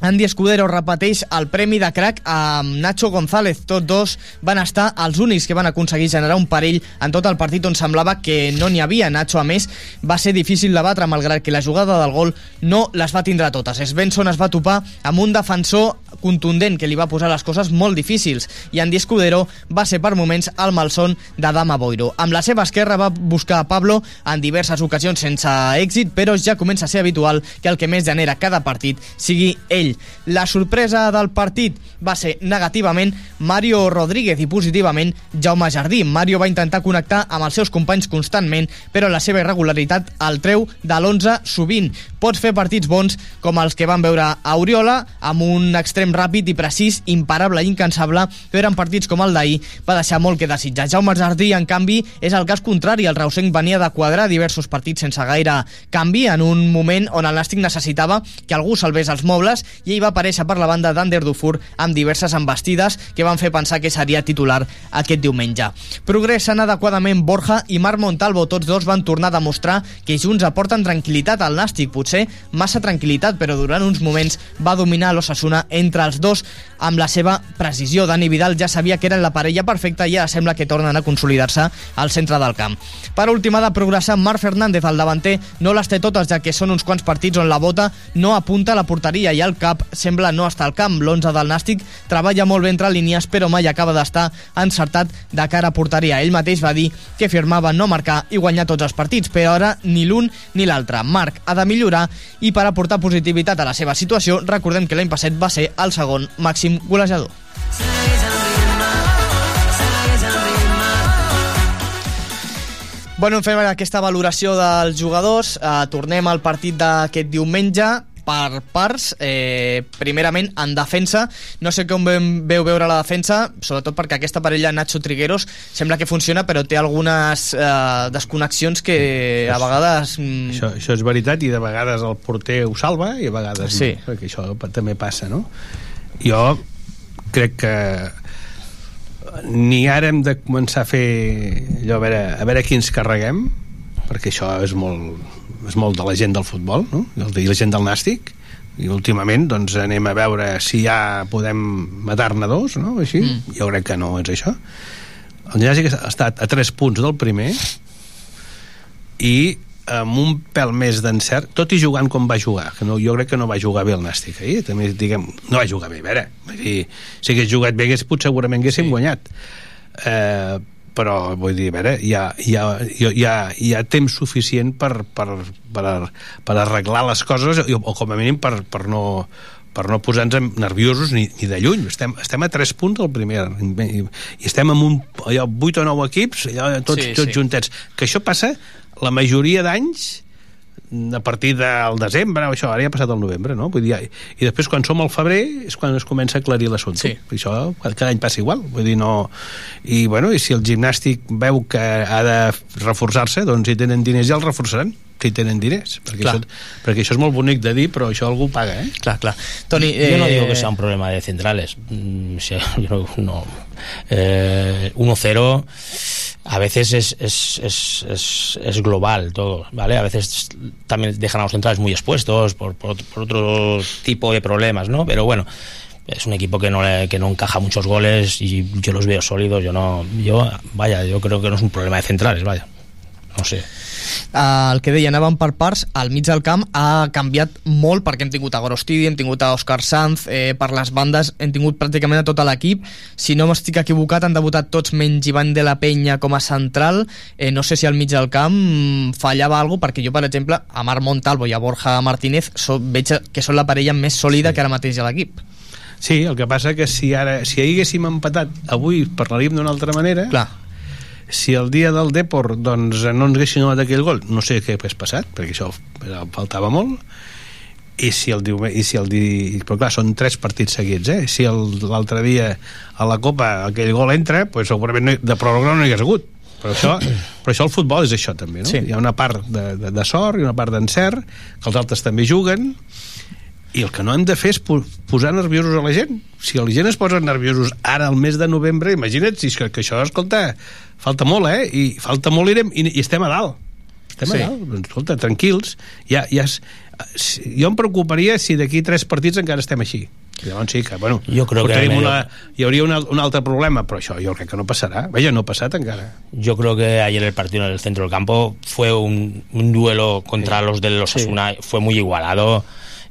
Andy Escudero repeteix el premi de crack amb Nacho González. Tots dos van estar els únics que van aconseguir generar un perill en tot el partit on semblava que no n'hi havia. Nacho, a més, va ser difícil de batre, malgrat que la jugada del gol no les va tindre totes. Svensson es va topar amb un defensor contundent que li va posar les coses molt difícils i Andy Escudero va ser per moments el malson de Dama Boiro. Amb la seva esquerra va buscar a Pablo en diverses ocasions sense èxit, però ja comença a ser habitual que el que més genera cada partit sigui ell. La sorpresa del partit va ser negativament Mario Rodríguez i positivament Jaume Jardí. Mario va intentar connectar amb els seus companys constantment, però la seva irregularitat el treu de l'11 sovint. Pots fer partits bons com els que van veure a Oriola, amb un extrem ràpid i precís, imparable i incansable, però en partits com el d'ahir va deixar molt que desitjar. Jaume Jardí, en canvi, és el cas contrari. El Reusenc venia de quadrar diversos partits sense gaire canvi en un moment on el Nàstic necessitava que algú salvés els mobles i ell va aparèixer per la banda d'Ander Dufour amb diverses embestides que van fer pensar que seria titular aquest diumenge. Progressen adequadament Borja i Marc Montalvo, tots dos van tornar a demostrar que junts aporten tranquil·litat al Nàstic, potser massa tranquil·litat, però durant uns moments va dominar l'Ossassuna entre els dos amb la seva precisió. Dani Vidal ja sabia que eren la parella perfecta i ara sembla que tornen a consolidar-se al centre del camp. Per última de progressar, Marc Fernández, el davanter, no les té totes, ja que són uns quants partits on la bota no apunta a la porteria i el cap sembla no estar al camp. L'11 del Nàstic treballa molt bé entre línies, però mai acaba d'estar encertat de cara a porteria. Ell mateix va dir que firmava no marcar i guanyar tots els partits, però ara ni l'un ni l'altre. Marc ha de millorar i per aportar positivitat a la seva situació, recordem que l'any passat va ser el segon màxim golejador. Bueno, fem aquesta valoració dels jugadors. Uh, tornem al partit d'aquest diumenge per parts, eh, primerament en defensa, no sé com veu veure la defensa, sobretot perquè aquesta parella Nacho Trigueros sembla que funciona però té algunes eh, desconnexions que a vegades... Mm, Això, això és veritat i de vegades el porter ho salva i a vegades Sí. no, perquè això també passa no? jo crec que ni ara hem de començar a fer allò, a veure, a veure qui ens carreguem perquè això és molt, és molt de la gent del futbol no? I la gent del nàstic i últimament doncs anem a veure si ja podem matar-ne dos, no? Així? Mm. Jo crec que no és això. El Gnàstic ha estat a 3 punts del primer i amb un pèl més d'encert, tot i jugant com va jugar, que no, jo crec que no va jugar bé el Nàstic ahir, també diguem, no va jugar bé, a veure, vull dir, si hagués jugat bé hagués, potser segurament haguéssim sí. guanyat eh, però vull dir, a veure, hi ha, hi ha, hi ha, hi ha temps suficient per, per, per, per arreglar les coses o com a mínim per, per no per no posar-nos nerviosos ni, ni de lluny. Estem, estem a 3 punts del primer i, i estem amb un, allò, 8 o 9 equips allò, tots, sí, tots sí. juntets. Que això passa la majoria d'anys a partir del desembre, això, ara ja ha passat el novembre, no? Vull dir, I després, quan som al febrer, és quan es comença a aclarir l'assumpte. Sí. Això cada any passa igual. Vull dir, no... I, bueno, i si el gimnàstic veu que ha de reforçar-se, doncs si tenen diners ja el reforçaran si tenen diners perquè això, perquè això és molt bonic de dir però això algú paga, eh? Clar, clar Toni, eh... Yo no digo que sea un problema de centrales mm, yo no, eh, 1-0 a veces es, es, es, es, global todo, ¿vale? A veces también dejan a los centrales muy expuestos por, por, por otro tipo de problemas, ¿no? Pero bueno, es un equipo que no, que no encaja muchos goles y yo los veo sólidos, yo no, yo, vaya, yo creo que no es un problema de centrales, vaya, no sé. Uh, el que deia, anàvem per parts, al mig del camp ha canviat molt perquè hem tingut a Gorostidi, hem tingut a Òscar Sanz, eh, per les bandes hem tingut pràcticament a tot l'equip. Si no m'estic equivocat, han debutat tots menys Ivan de la Penya com a central. Eh, no sé si al mig del camp fallava alguna perquè jo, per exemple, a Marc Montalvo i a Borja Martínez so, veig que són la parella més sòlida sí. que ara mateix a l'equip. Sí, el que passa que si ara si haguéssim empatat avui parlaríem d'una altra manera Clar si el dia del Depor doncs, no ens haguessin donat aquell gol no sé què hagués passat perquè això faltava molt i si el i si el di... però clar, són tres partits seguits, eh? Si l'altre dia a la Copa aquell gol entra, pues segurament no, de pròrroga no hi hagués hagut. Però això, però això el futbol és això també, no? Sí. Hi ha una part de, de, de sort i una part d'encert, que els altres també juguen, i el que no hem de fer és posar nerviosos a la gent. Si la gent es posa nerviosos ara al mes de novembre, imagina't si que, que això, escolta, falta molt, eh? I falta molt i, i, i estem a dalt. Estem sí. a dalt. Doncs, escolta, tranquils. Ja, ja es, jo em preocuparia si d'aquí tres partits encara estem així. Llavors sí que, bueno, yo creo que una, hi hauria una, un altre problema, però això jo crec que no passarà. Veia, no ha passat encara. Yo creo que ayer el partido en el centro del campo fue un, un duelo contra sí. los de los Asuna, sí. fue muy igualado.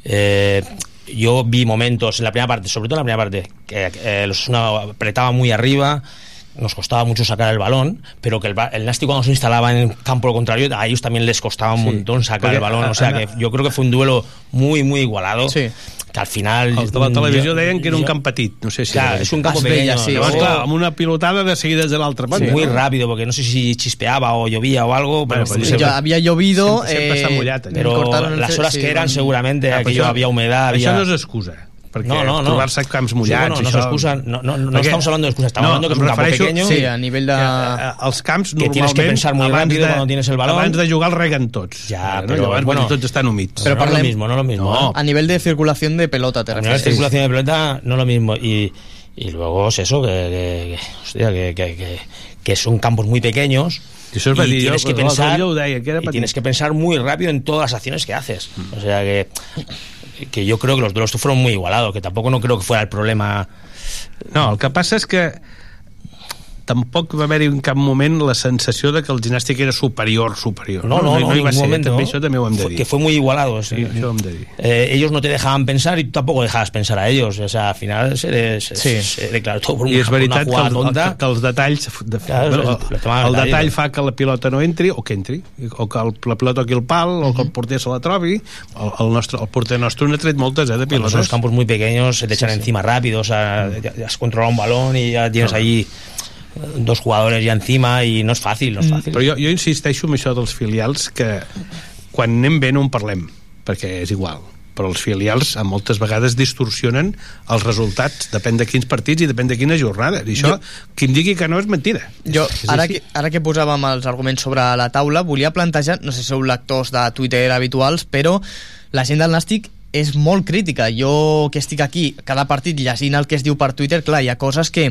Eh, yo vi momentos en la primera parte, sobre todo en la primera parte, que eh, los apretaba muy arriba, nos costaba mucho sacar el balón, pero que el, el Nasti cuando se instalaba en el campo contrario, a ellos también les costaba un sí, montón sacar el balón. O sea que yo creo que fue un duelo muy, muy igualado. Sí. Que al final... Els de la televisió jo, deien que era un camp petit, no sé si... Clar, és un campo pequeño. Sí, Llavors, clar, amb una pilotada de seguida des de l'altra banda. Sí, muy rápido, porque no sé si chispeaba o llovía o algo, pero... Bueno, pues, ya había llovido... Siempre, siempre eh, mullat, pero las horas sí, que eran seguramente, ah, aquello había humedad, había... Això no és excusa perquè no, no, no. trobar-se camps mullats sí, bueno, no, això... excusa, no, no, no, no estamos hablando de excusa estamos no, hablando que es un campo pequeño sí, a nivell de... Eh, els camps que tienes que pensar muy rápido de, cuando tienes el balón. abans de jugar el reguen tots. Ja, no? però, Llavors, bueno, tots estan humits. Pero no, no lo mismo, no lo mismo no. a nivel de circulación de pelota te a nivel de circulación de pelota no lo mismo. Y, y luego es eso que, que, que, hostia, que, que, que, que son campos muy pequeños y, eso es y tienes yo, que pensar yo deia, que y tienes que pensar muy rápido en todas las acciones que haces. O sea que que yo creo que los duelos fueron muy igualados, que tampoco no creo que fuera el problema. No, el que passa és que tampoc va haver-hi en cap moment la sensació de que el ginàstic era superior, superior. No, no, no, no, no va ser, momento, també, això també ho hem de dir. Que fue muy igualado. Sí, sí, això hem de dir. Eh, ellos no te dejaban pensar y tú tampoco dejabas pensar a ellos. O sea, al final se, se, sí. se declaró todo por una, I és veritat una que, el, tonta. que, que els detalls de, claro, bueno, el, el, el detall fa que la pilota no entri o que entri, o que el, la pilota toqui el pal o que el porter se la trobi el, el, nostre, el porter nostre n'ha tret moltes eh, de pilotes. Bueno, los campos muy pequeños se te echan sí, encima sí. rápido, o sea, ya has controlado un balón y ya tienes no. ahí dos jugadores ja encima i no és fàcil, no és fàcil. Però jo, jo insisteixo en això dels filials que quan anem bé no en parlem perquè és igual. Però els filials a moltes vegades distorsionen els resultats, depèn de quins partits i depèn de quina jornada, i això jo, qui em digui que no és mentida. Jo, és ara, que, ara que posàvem els arguments sobre la taula, volia plantejar no sé si sou lectors de Twitter habituals però la gent del Nàstic és molt crítica. Jo que estic aquí cada partit llegint el que es diu per Twitter, clar, hi ha coses que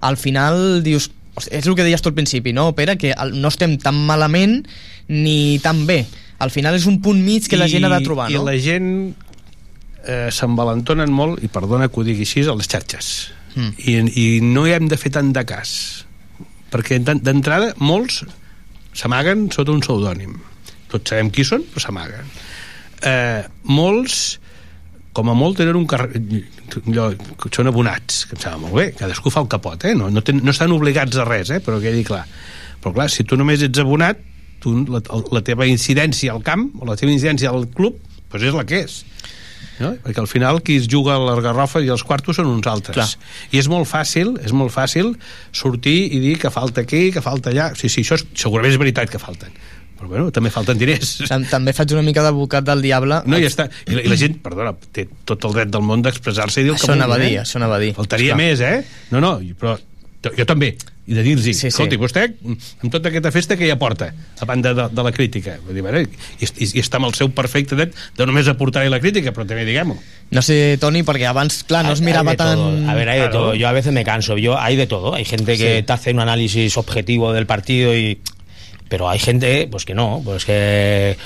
al final dius és el que deies tu al principi, no, Pere? Que no estem tan malament ni tan bé. Al final és un punt mig que I, la gent ha de trobar, no? I la gent eh, s'envalentonen molt, i perdona que ho digui així, a les xarxes. Mm. I, I no hi hem de fer tant de cas. Perquè d'en- d'entrada molts s'amaguen sota un pseudònim. Tots sabem qui són, però s'amaguen. Eh, molts com a molt tenen un carrer allò, que són abonats, que em sembla molt bé cadascú fa el que pot, eh? no, no, ten, no estan obligats a res, eh? però quedi clar però clar, si tu només ets abonat tu, la, la teva incidència al camp o la teva incidència al club doncs és la que és no? perquè al final qui es juga a la garrofa i els quartos són uns altres Clar. i és molt fàcil és molt fàcil sortir i dir que falta aquí, que falta allà sí, sí, això és, segurament és veritat que falten però bueno, també falten diners Tam També faig una mica d'advocat del diable. no, ja està. I la, I la gent, perdona, té tot el dret del món d'expressar-se i dir el que Això anava a vulgui, dir, eh? això anava a dir. Faltaria Esclar. més, eh? No, no, però jo, també. I de dir-los, Sí, sí, sí. escolti, vostè, amb tota aquesta festa que hi aporta, a banda de, de la crítica? Vull dir, bueno, i, i, i està amb el seu perfecte dret de només aportar-hi la crítica, però també diguem-ho. No sé, Toni, perquè abans, clar, no es Hay- hay mirava de todo. tan... A ver, hay de Claro. todo. Yo a veces me canso. Yo hay de todo. Hay gente que Sí. te hace un análisis objetivo del partido y pero hay gente pues que no, pues que,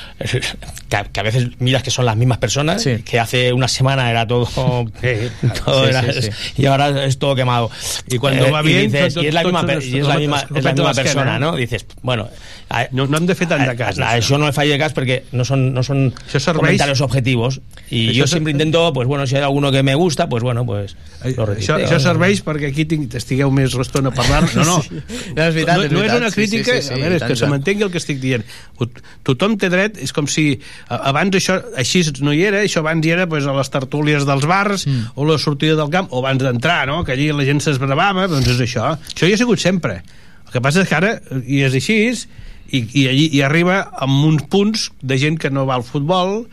que, a- veces miras que son las mismas personas, Sí. que hace una semana era todo, todo Sí, era- sí, y ahora es todo quemado. Y cuando va bien, dices, tot- y es la misma, són y es la misma, es la de misma persona, eh? ¿no? Dices, bueno, a- No, no hem de fer tant de cas. a, no falle gas porque no son, no son Això serveix- comentarios objetivos. Y Això siempre intento, pues bueno, si hay alguno que me gusta, pues bueno, pues lo Això, retuiteo. això serveix perquè aquí tinc, estigueu més estona a parlar no, no. No, és veritat, no, no és una Sí, sí, crítica sí, sí, a veure, és tant, que se. M'entengui el que estic dient Ho- tothom té dret, és com si abans això, així no hi era això abans hi era pues, a les tertúlies dels bars Mm. o la sortida del camp o abans d'entrar, no? que allí la gent s'esbravava doncs és això, això hi ha sigut sempre el que passa és que ara i és així i, i allí hi arriba amb uns punts de gent que no va al futbol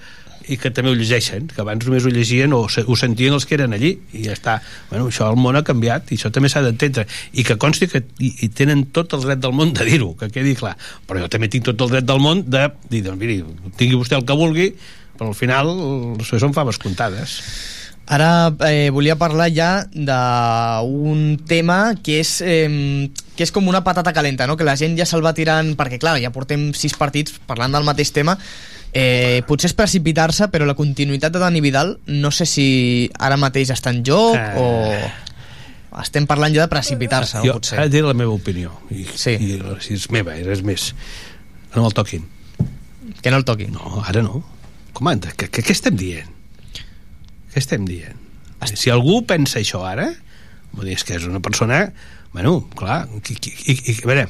i que també ho llegeixen, que abans només ho llegien o ho sentien els que eren allí i ja està, bueno, això el món ha canviat i això també s'ha d'entendre, i que consti que i, i tenen tot el dret del món de dir-ho que quedi clar, però jo també tinc tot el dret del món de dir, doncs miri, tingui vostè el que vulgui, però al final són faves comptades. Ara eh, volia parlar ja d'un tema que és, eh, que és com una patata calenta, no? que la gent ja se'l va tirant, perquè clar, ja portem sis partits parlant del mateix tema, eh, potser és precipitar-se, però la continuïtat de Dani Vidal no sé si ara mateix està en joc Eh. o estem parlant ja de precipitar-se, jo no potser. he de dir la meva opinió i, Sí. i si és meva, és més no el toquin Que no el toquin. No, ara no. Comanda, què, què, què estem dient? Què estem dient? Si algú pensa això ara, vull dir, és que és una persona... Bueno, clar, i, i, i, a veure,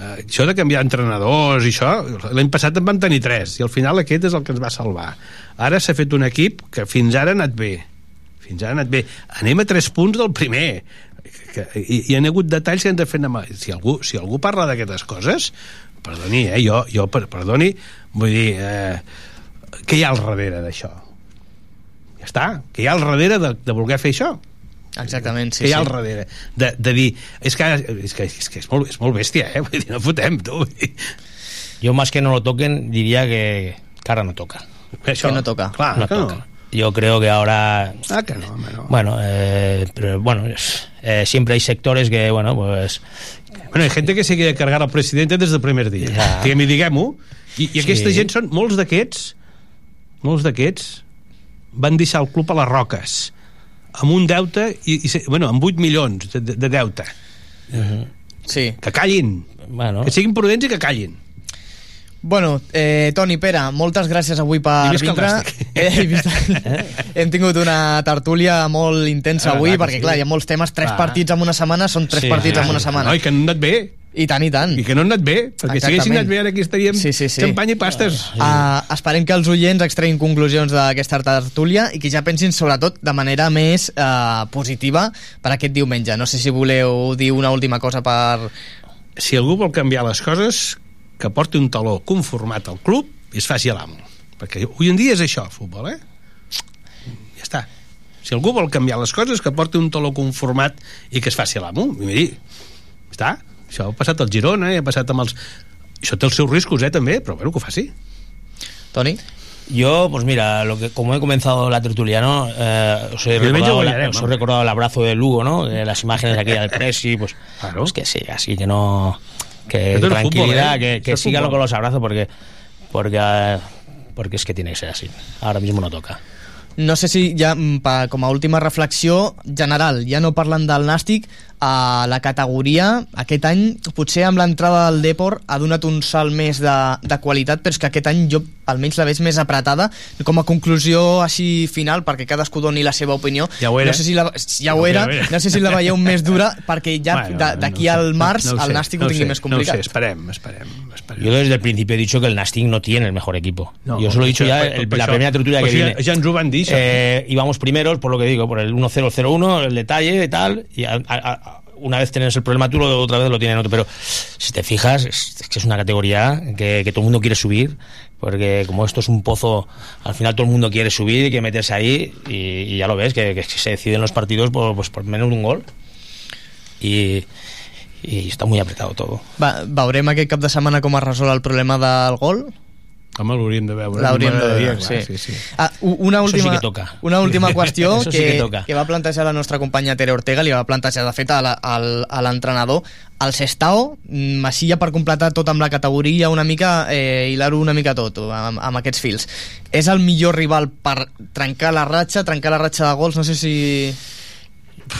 eh, això de canviar entrenadors i això, l'any passat en van tenir tres, i al final aquest és el que ens va salvar. Ara s'ha fet un equip que fins ara ha anat bé. Fins ara ha anat bé. Anem a tres punts del primer. Que, i, hi ha hagut detalls que han de fer anar. Si algú, si algú parla d'aquestes coses, perdoni, eh, jo, jo per, perdoni, vull dir, eh, què hi ha al darrere d'això? Ja està, què hi ha al darrere de, de voler fer això? Exactament, sí, què hi ha sí. al darrere? De, de dir, és que, és que, és, que és, molt, és molt bèstia, eh? Vull dir, no fotem, tu. Yo más que no lo toquen, diría que, que ahora no toca. Això, Que no toca. Clar, no que no. toca. Yo creo que ahora Ah, que no, no. Bueno, eh, pero bueno, eh, siempre hay sectores que, bueno, pues Bueno, hay gente que se quiere cargar al presidente des del primer dia. Ja. Diguem-hi, diguem-ho. I, i aquesta Sí. gent són, molts d'aquests, molts d'aquests, van deixar el club a les roques, amb un deute, i, i bueno, amb 8 milions de, de, de deute. Sí. Que callin. bueno, Que siguin prudents i que callin. Bueno, eh, Toni, Pere, moltes gràcies avui per vindre. Eh, i visca- Hem tingut una tertúlia molt intensa Ah, avui, clar perquè sí. clar, hi ha molts temes, tres Clar. partits en una setmana són tres Sí, partits sí, en una sí. setmana. No, I que no han anat bé. I tant, i tant. I que no han anat bé. Perquè si haguessin Exactament. anat bé, ara aquí estaríem Sí, sí, sí. xampany i pastes. Uh, esperem que els oients extreguin conclusions d'aquesta tertúlia i que ja pensin sobretot de manera més uh, positiva per aquest diumenge. No sé si voleu dir una última cosa per... si algú vol canviar les coses que porti un taló conformat al club i es faci a l'amo perquè avui en dia és això el futbol eh? ja està si algú vol canviar les coses que porti un taló conformat i que es faci a l'amo i miri, està això ha passat al Girona i ha passat amb els això té els seus riscos eh també però bueno que ho faci Toni? yo, pues mira, lo que como he comenzado la tertulia, ¿no? Eh, os, he recordado, la- os he recordado el abrazo de Lugo, ¿no? Eh, las imágenes aquí del Presi, pues, Claro. pues que sí, así que no... Que Esto es tranquilidad, fútbol, ¿eh? que, que Esto fútbol. con los abrazos porque, porque, eh, porque es que tiene que ser así. Ahora mismo no toca. no sé si ja mm, pa, com a última reflexió general, ja no parlant del Nàstic, a la categoria. Aquest any potser amb l'entrada del Depor ha donat un salt més de, de qualitat però és que aquest any jo almenys la veig més apretada. Com a conclusió així final perquè cadascú doni la seva opinió ja ho era, no sé si la, ja ho era, no sé si la veieu més dura perquè ja bueno, d'aquí no al març no, no el Nàstic ho tingui sé, més complicat no sé, esperem, esperem, esperem. Yo desde el principio he dicho que el Nàstic no tiene el mejor equipo. No, yo solo he dicho ya el, la primera tertulia pues que ja, viene. ja ens ho van dir eh, íbamos primeros por lo que digo por el 1-0-0-1 el detalle y tal y a, a, a, una vez tienes el problema tú, otra vez lo tienen otro. Pero si te fijas, es, es que es una categoría que, que todo el mundo quiere subir, porque como esto es un pozo, al final todo el mundo quiere subir y quiere meterse ahí, y, y ya lo ves, que, que, se deciden los partidos por, pues, por menos de un gol. Y, i està molt apretado todo. Va, veurem aquest cap de setmana com es resol el problema del gol? Home, l'hauríem de veure. L'hauríem de veure, sí. sí, sí. Ah, una última, Això sí que toca. Una última qüestió que, sí que, toca. que va plantejar la nostra companya Tere Ortega, li va plantejar, de fet, a l'entrenador. El Sestao, mm, així ja per completar tot amb la categoria una mica, eh, hilar-ho una mica tot, amb, amb aquests fils. És el millor rival per trencar la ratxa, trencar la ratxa de gols, no sé si...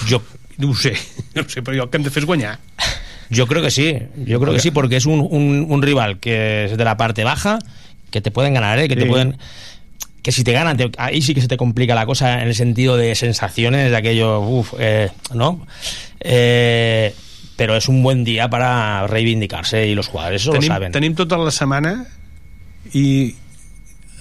Jo no ho sé, no ho sé, però jo el que hem de fer és guanyar. Yo creo que sí, yo creo que sí, porque es un, un, un rival que es de la parte baja, que te pueden ganar, ¿eh? que te Sí. pueden que si te ganan, te- ahí sí que se te complica la cosa en el sentido de sensaciones, de aquello, uff, eh, ¿no? Eh, pero es un buen día para reivindicarse y los jugadores eso tenim, lo saben. tenim tota la setmana i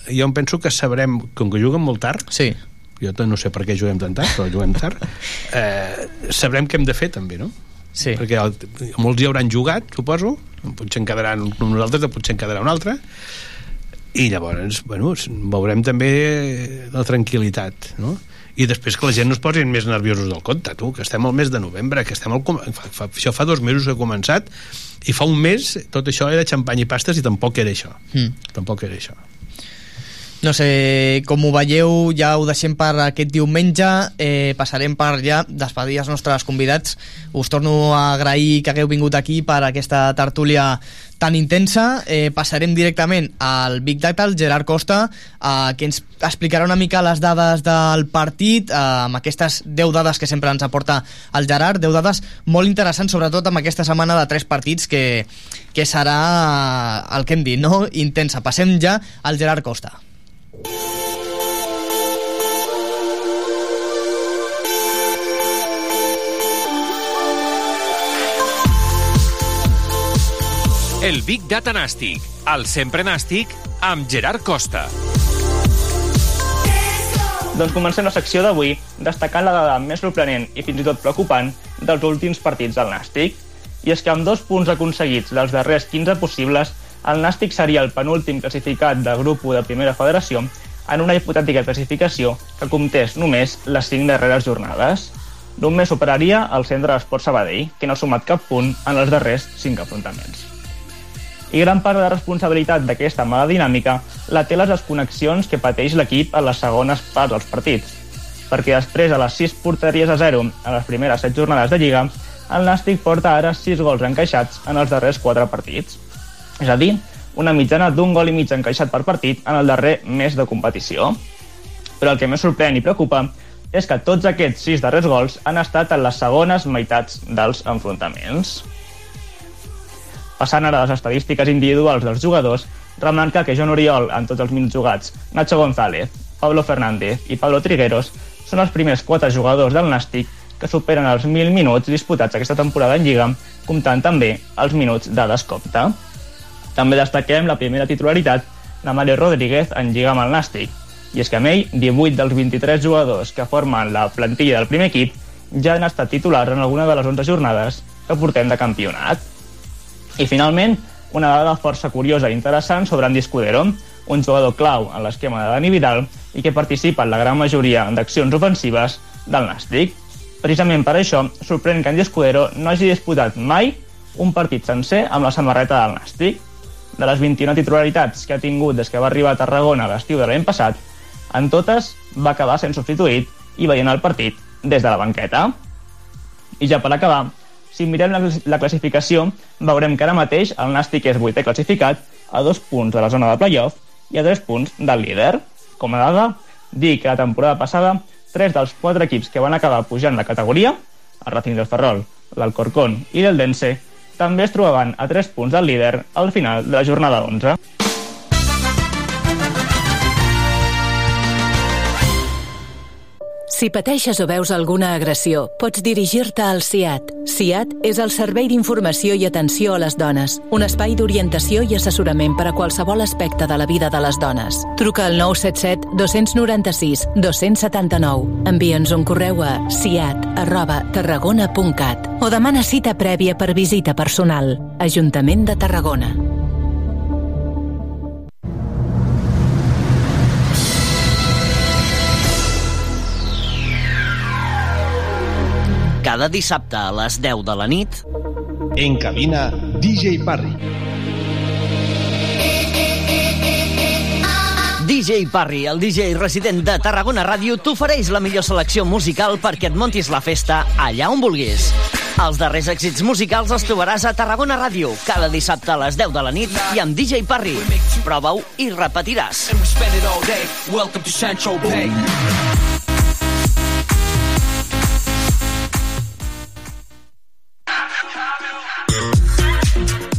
jo em penso que sabrem, com que juguen molt tard, sí. jo no sé per què juguem tan tard, però juguem tard, eh, sabrem què hem de fer també, no? Sí. Perquè el, molts hi hauran jugat, suposo, potser en quedaran un nosaltres, potser en quedarà un altre, i llavors, bueno, veurem també la tranquil·litat, no? i després que la gent no es posin més nerviosos del compte, tu, que estem al mes de novembre, que estem al, fa, fa, això fa dos mesos que ha començat, i fa un mes tot això era xampany i pastes i tampoc era això. Mm. Tampoc era això. No sé com ho veieu, ja ho deixem per aquest diumenge, eh, passarem per ja despedir els nostres convidats. Us torno a agrair que hagueu vingut aquí per aquesta tertúlia tan intensa. Eh, passarem directament al Big Data, el Gerard Costa, eh, que ens explicarà una mica les dades del partit, eh, amb aquestes 10 dades que sempre ens aporta el Gerard, 10 dades molt interessants, sobretot amb aquesta setmana de tres partits que, que serà el que hem dit, no? intensa. Passem ja al Gerard Costa. El Big Data Nàstic, el sempre nàstic, amb Gerard Costa. Doncs comencem la secció d'avui destacant la dada més sorprenent i fins i tot preocupant dels últims partits del Nàstic. I és que amb dos punts aconseguits dels darrers 15 possibles, el Nàstic seria el penúltim classificat del grup 1 de Primera Federació en una hipotètica classificació que comptés només les 5 darreres jornades. Només superaria el centre d'Esport Sabadell, que no ha sumat cap punt en els darrers 5 enfrontaments. I gran part de la responsabilitat d'aquesta mala dinàmica la té les desconnexions que pateix l'equip a les segones parts dels partits. Perquè després de les 6 porteries a 0 a les primeres 7 jornades de Lliga, el Nàstic porta ara 6 gols encaixats en els darrers 4 partits. És a dir, una mitjana d'un gol i mig encaixat per partit en el darrer mes de competició. Però el que més sorprèn i preocupa és que tots aquests 6 darrers gols han estat en les segones meitats dels enfrontaments. Passant ara a les estadístiques individuals dels jugadors, remarca que Joan Oriol, en tots els minuts jugats, Nacho González, Pablo Fernández i Pablo Trigueros són els primers quatre jugadors del Nàstic que superen els 1.000 minuts disputats aquesta temporada en Lliga, comptant també els minuts de descompte. També destaquem la primera titularitat de Mario Rodríguez en Lliga amb el Nàstic, i és que amb ell, 18 dels 23 jugadors que formen la plantilla del primer equip ja han estat titulars en alguna de les 11 jornades que portem de campionat. I finalment, una dada força curiosa i interessant sobre Andy Escudero, un jugador clau en l'esquema de Dani Vidal i que participa en la gran majoria d'accions ofensives del Nàstic. Precisament per això, sorprèn que Andy Escudero no hagi disputat mai un partit sencer amb la samarreta del Nàstic. De les 21 titularitats que ha tingut des que va arribar a Tarragona l'estiu de l'any passat, en totes va acabar sent substituït i veient el partit des de la banqueta. I ja per acabar, si mirem la, la classificació, veurem que ara mateix el Nàstic és vuitè classificat a dos punts de la zona de playoff i a tres punts del líder. Com a dada, Dir que la temporada passada, tres dels quatre equips que van acabar pujant la categoria, el Racing del Ferrol, l'Alcorcón i l'Eldense, també es trobaven a 3 punts del líder al final de la jornada 11. Si pateixes o veus alguna agressió, pots dirigir-te al CIAT. CIAT és el Servei d'Informació i Atenció a les Dones, un espai d'orientació i assessorament per a qualsevol aspecte de la vida de les dones. Truca al 977 296 279. Envia'ns un correu a ciat arroba tarragona.cat o demana cita prèvia per visita personal. Ajuntament de Tarragona. Cada dissabte a les 10 de la nit... En cabina, DJ Parry. DJ Parry, el DJ resident de Tarragona Ràdio, t'ofereix la millor selecció musical perquè et montis la festa allà on vulguis. Els darrers èxits musicals els trobaràs a Tarragona Ràdio, cada dissabte a les 10 de la nit i amb DJ Parry. Prova-ho i repetiràs.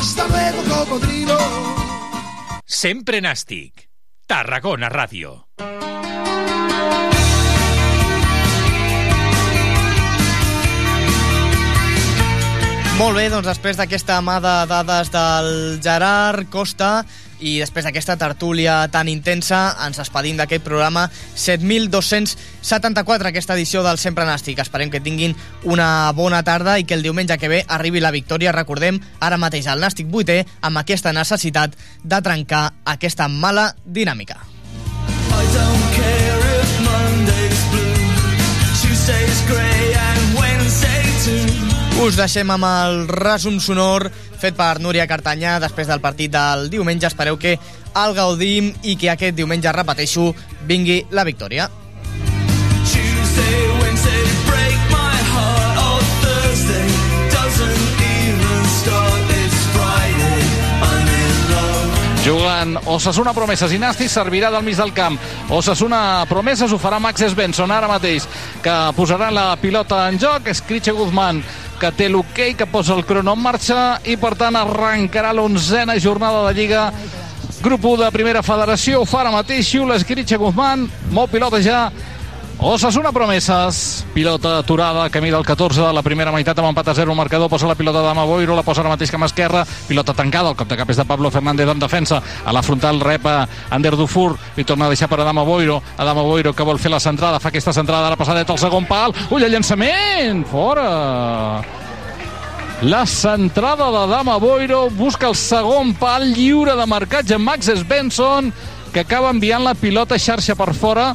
Hasta luego, cocodrilo. Sempre nàstic. Tarragona Ràdio. Molt bé, doncs després d'aquesta mà de dades del Gerard Costa i després d'aquesta tertúlia tan intensa ens despedim d'aquest programa 7.274 aquesta edició del Sempre Nàstic. Esperem que tinguin una bona tarda i que el diumenge que ve arribi la victòria. Recordem ara mateix el Nàstic 8è amb aquesta necessitat de trencar aquesta mala dinàmica. I don't care if Monday's blue, Tuesday's grey and Wednesday too. Us deixem amb el resum sonor fet per Núria Cartanyà després del partit del diumenge. Espereu que el gaudim i que aquest diumenge, repeteixo, vingui la victòria. Tuesday, Jugant Osasuna Promeses i Nasti servirà del mig del camp. Osasuna Promeses ho farà Max Svensson ara mateix, que posarà la pilota en joc. Escriche Guzmán que té l'hoquei, que posa el crono en marxa i per tant arrencarà l'onzena jornada de Lliga grup 1 de primera federació ho fa ara mateix Xiula Esquiritxa Guzmán mou pilota ja Osasuna Promeses, pilota aturada, camí del 14 de la primera meitat amb empat a 0 marcador, posa la pilota d'Ama Boiro, la posa ara mateix camp esquerra, pilota tancada, el cop de cap és de Pablo Fernández en defensa, a la frontal rep a Ander Dufour, li torna a deixar per Adama Boiro, Adama Boiro que vol fer la centrada, fa aquesta centrada, ara passadet al segon pal, ull, el llançament, fora! La centrada de Dama Boiro busca el segon pal lliure de marcatge Max Svensson que acaba enviant la pilota xarxa per fora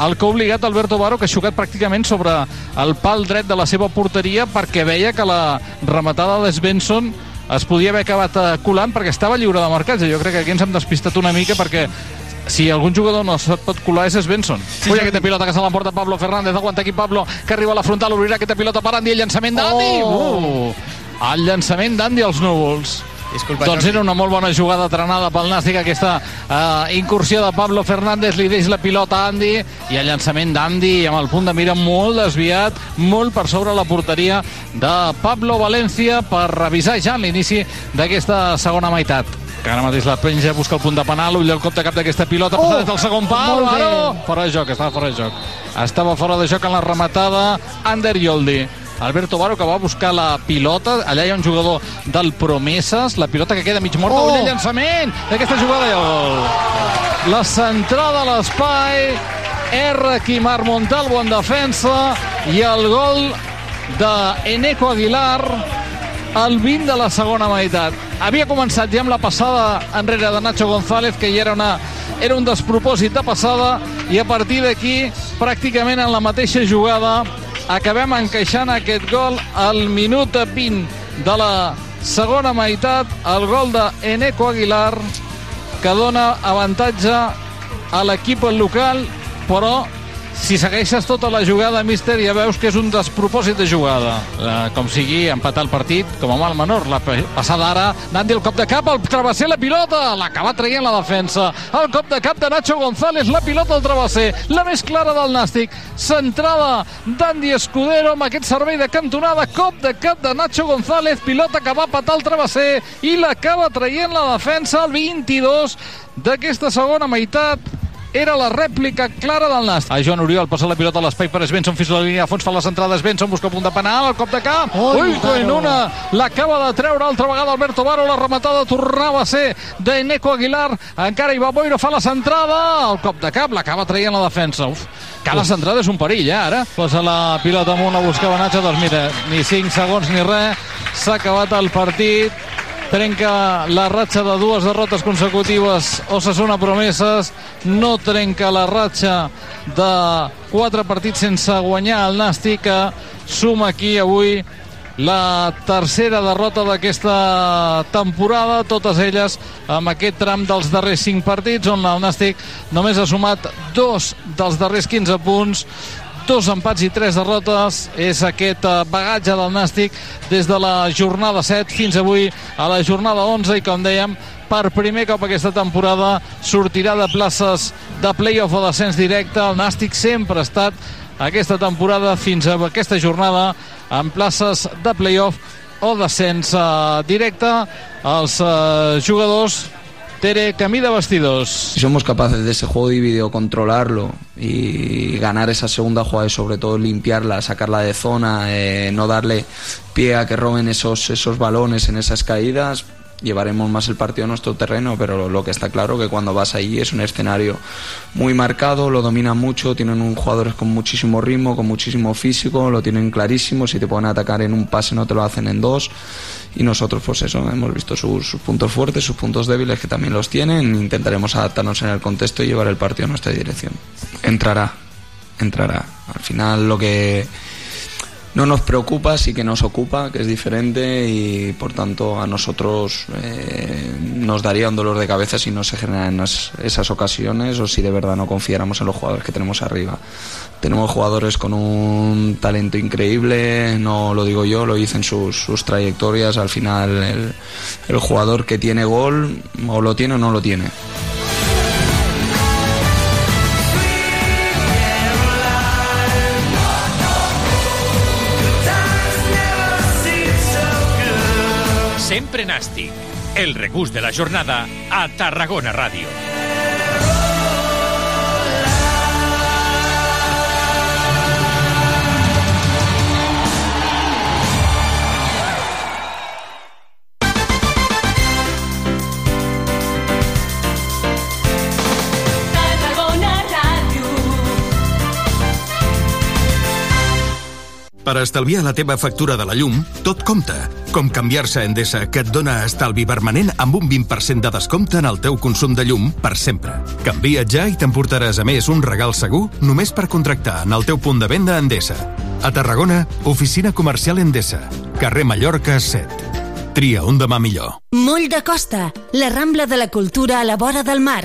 el que ha obligat Alberto Baro que ha xugat pràcticament sobre el pal dret de la seva porteria perquè veia que la rematada de Svensson es podia haver acabat eh, colant perquè estava lliure de marcatge. Jo crec que aquí ens hem despistat una mica perquè si algun jugador no se't pot colar és Svensson. Sí, Ull, aquesta pilota que se l'emporta Pablo Fernández, aguanta aquí Pablo, que arriba a la frontal, obrirà aquesta pilota per Andy, el llançament d'Andy! Oh! Uh, el llançament d'Andy als núvols. Disculpa, doncs Jordi. era una molt bona jugada trenada pel Nàstic, aquesta uh, incursió de Pablo Fernández, li deix la pilota a Andy, i el llançament d'Andy amb el punt de mira molt desviat, molt per sobre la porteria de Pablo Valencia per revisar ja l'inici d'aquesta segona meitat que ara mateix la penja, busca el punt de penal, ull el cop de cap d'aquesta pilota, Oh! des del segon pal. Aro! Fora de joc, estava fora de joc. Estava fora de joc en la rematada Ander Yoldi. Alberto Baro, que va buscar la pilota. Allà hi ha un jugador del Promeses. La pilota que queda mig morta. Oh! Un llançament d'aquesta jugada i el gol. La centrada a l'espai. R. Quimar Montalvo en defensa i el gol de Eneco Aguilar al 20 de la segona meitat. Havia començat ja amb la passada enrere de Nacho González, que ja era, una, era un despropòsit de passada, i a partir d'aquí, pràcticament en la mateixa jugada, acabem encaixant aquest gol al minut 20 de la segona meitat, el gol de Eneco Aguilar, que dona avantatge a l'equip local, però si segueixes tota la jugada, míster, ja veus que és un despropòsit de jugada. Eh, com sigui, empatar el partit com a mal menor. La passada ara, Nandi el cop de cap, el travesser la pilota, l'acaba traient la defensa. El cop de cap de Nacho González, la pilota del travesser, la més clara del Nàstic. Centrada d'Andy Escudero amb aquest servei de cantonada, cop de cap de Nacho González, pilota que va patar el travesser i l'acaba traient la defensa al 22 d'aquesta segona meitat era la rèplica clara del Nast. A Joan Oriol passa la pilota a l'espai per Svensson fins a la línia de fons, fa les entrades Svensson, busca punt de penal, el cop de cap, ui, en una, l'acaba de treure altra vegada Alberto Baro, la rematada tornava a ser d'Eneco Aguilar, encara hi va Boiro, fa la centrada, el cop de cap, l'acaba traient la defensa, uf, cada centrada és un perill, eh, ara. Posa la pilota amunt a buscar Benatge, doncs mira, ni 5 segons ni res, s'ha acabat el partit, trenca la ratxa de dues derrotes consecutives Osasuna Promeses. No trenca la ratxa de quatre partits sense guanyar el Nàstic que suma aquí avui la tercera derrota d'aquesta temporada, totes elles amb aquest tram dels darrers 5 partits on el Nàstic només ha sumat dos dels darrers 15 punts dos empats i tres derrotes. És aquest eh, bagatge del Nàstic des de la jornada 7 fins avui a la jornada 11 i com dèiem per primer cop aquesta temporada sortirà de places de playoff o descens directe. El Nàstic sempre ha estat aquesta temporada fins a aquesta jornada en places de playoff o descens uh, directe. Els uh, jugadors Tere, camí de vestidors. Si somos capaces de ese juego dividido controlarlo y ganar esa segunda jugada y sobre todo limpiarla, sacarla de zona, eh, no darle pie a que roben esos, esos balones en esas caídas, llevaremos más el partido a nuestro terreno, pero lo que está claro que cuando vas allí es un escenario muy marcado, lo dominan mucho, tienen un jugadores con muchísimo ritmo, con muchísimo físico, lo tienen clarísimo, si te pueden atacar en un pase no te lo hacen en dos y nosotros pues eso, hemos visto sus, sus puntos fuertes, sus puntos débiles que también los tienen, intentaremos adaptarnos en el contexto y llevar el partido a nuestra dirección. Entrará, entrará. Al final lo que no nos preocupa, sí que nos ocupa, que es diferente y por tanto a nosotros eh, nos daría un dolor de cabeza si no se generan esas, ocasiones o si de verdad no confiáramos en los jugadores que tenemos arriba. Tenemos jugadores con un talento increíble, no lo digo yo, lo dicen sus, sus trayectorias. Al final, el jugador que tiene gol, o lo tiene o no lo tiene. Sempre nàstic. El regús de la jornada a Tarragona Ràdio. Per estalviar la teva factura de la llum, tot compta. Com canviar-se a Endesa, que et dona estalvi permanent amb un 20% de descompte en el teu consum de llum per sempre. Canvia't ja i t'emportaràs a més un regal segur només per contractar en el teu punt de venda Endesa. A Tarragona, oficina comercial Endesa. Carrer Mallorca 7. Tria un demà millor. Moll de Costa, la Rambla de la Cultura a la vora del mar.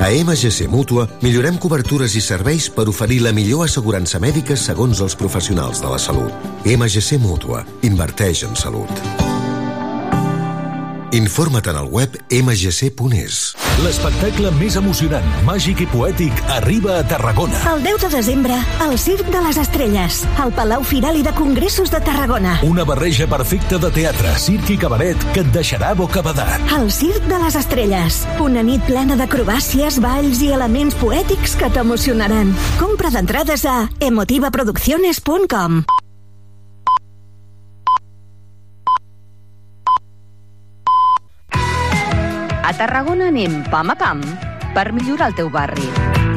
A MGC Mútua millorem cobertures i serveis per oferir la millor assegurança mèdica segons els professionals de la salut. MGC Mútua. Inverteix en salut. Informa't en el web mgc.es. L'espectacle més emocionant, màgic i poètic arriba a Tarragona. El 10 de desembre, al Circ de les Estrelles, al Palau Firal i de Congressos de Tarragona. Una barreja perfecta de teatre, circ i cabaret que et deixarà bocabadat. El Circ de les Estrelles. Una nit plena d'acrobàcies, balls i elements poètics que t'emocionaran. Compra d'entrades a emotivaproducciones.com. A Tarragona anem pam a pam per millorar el teu barri.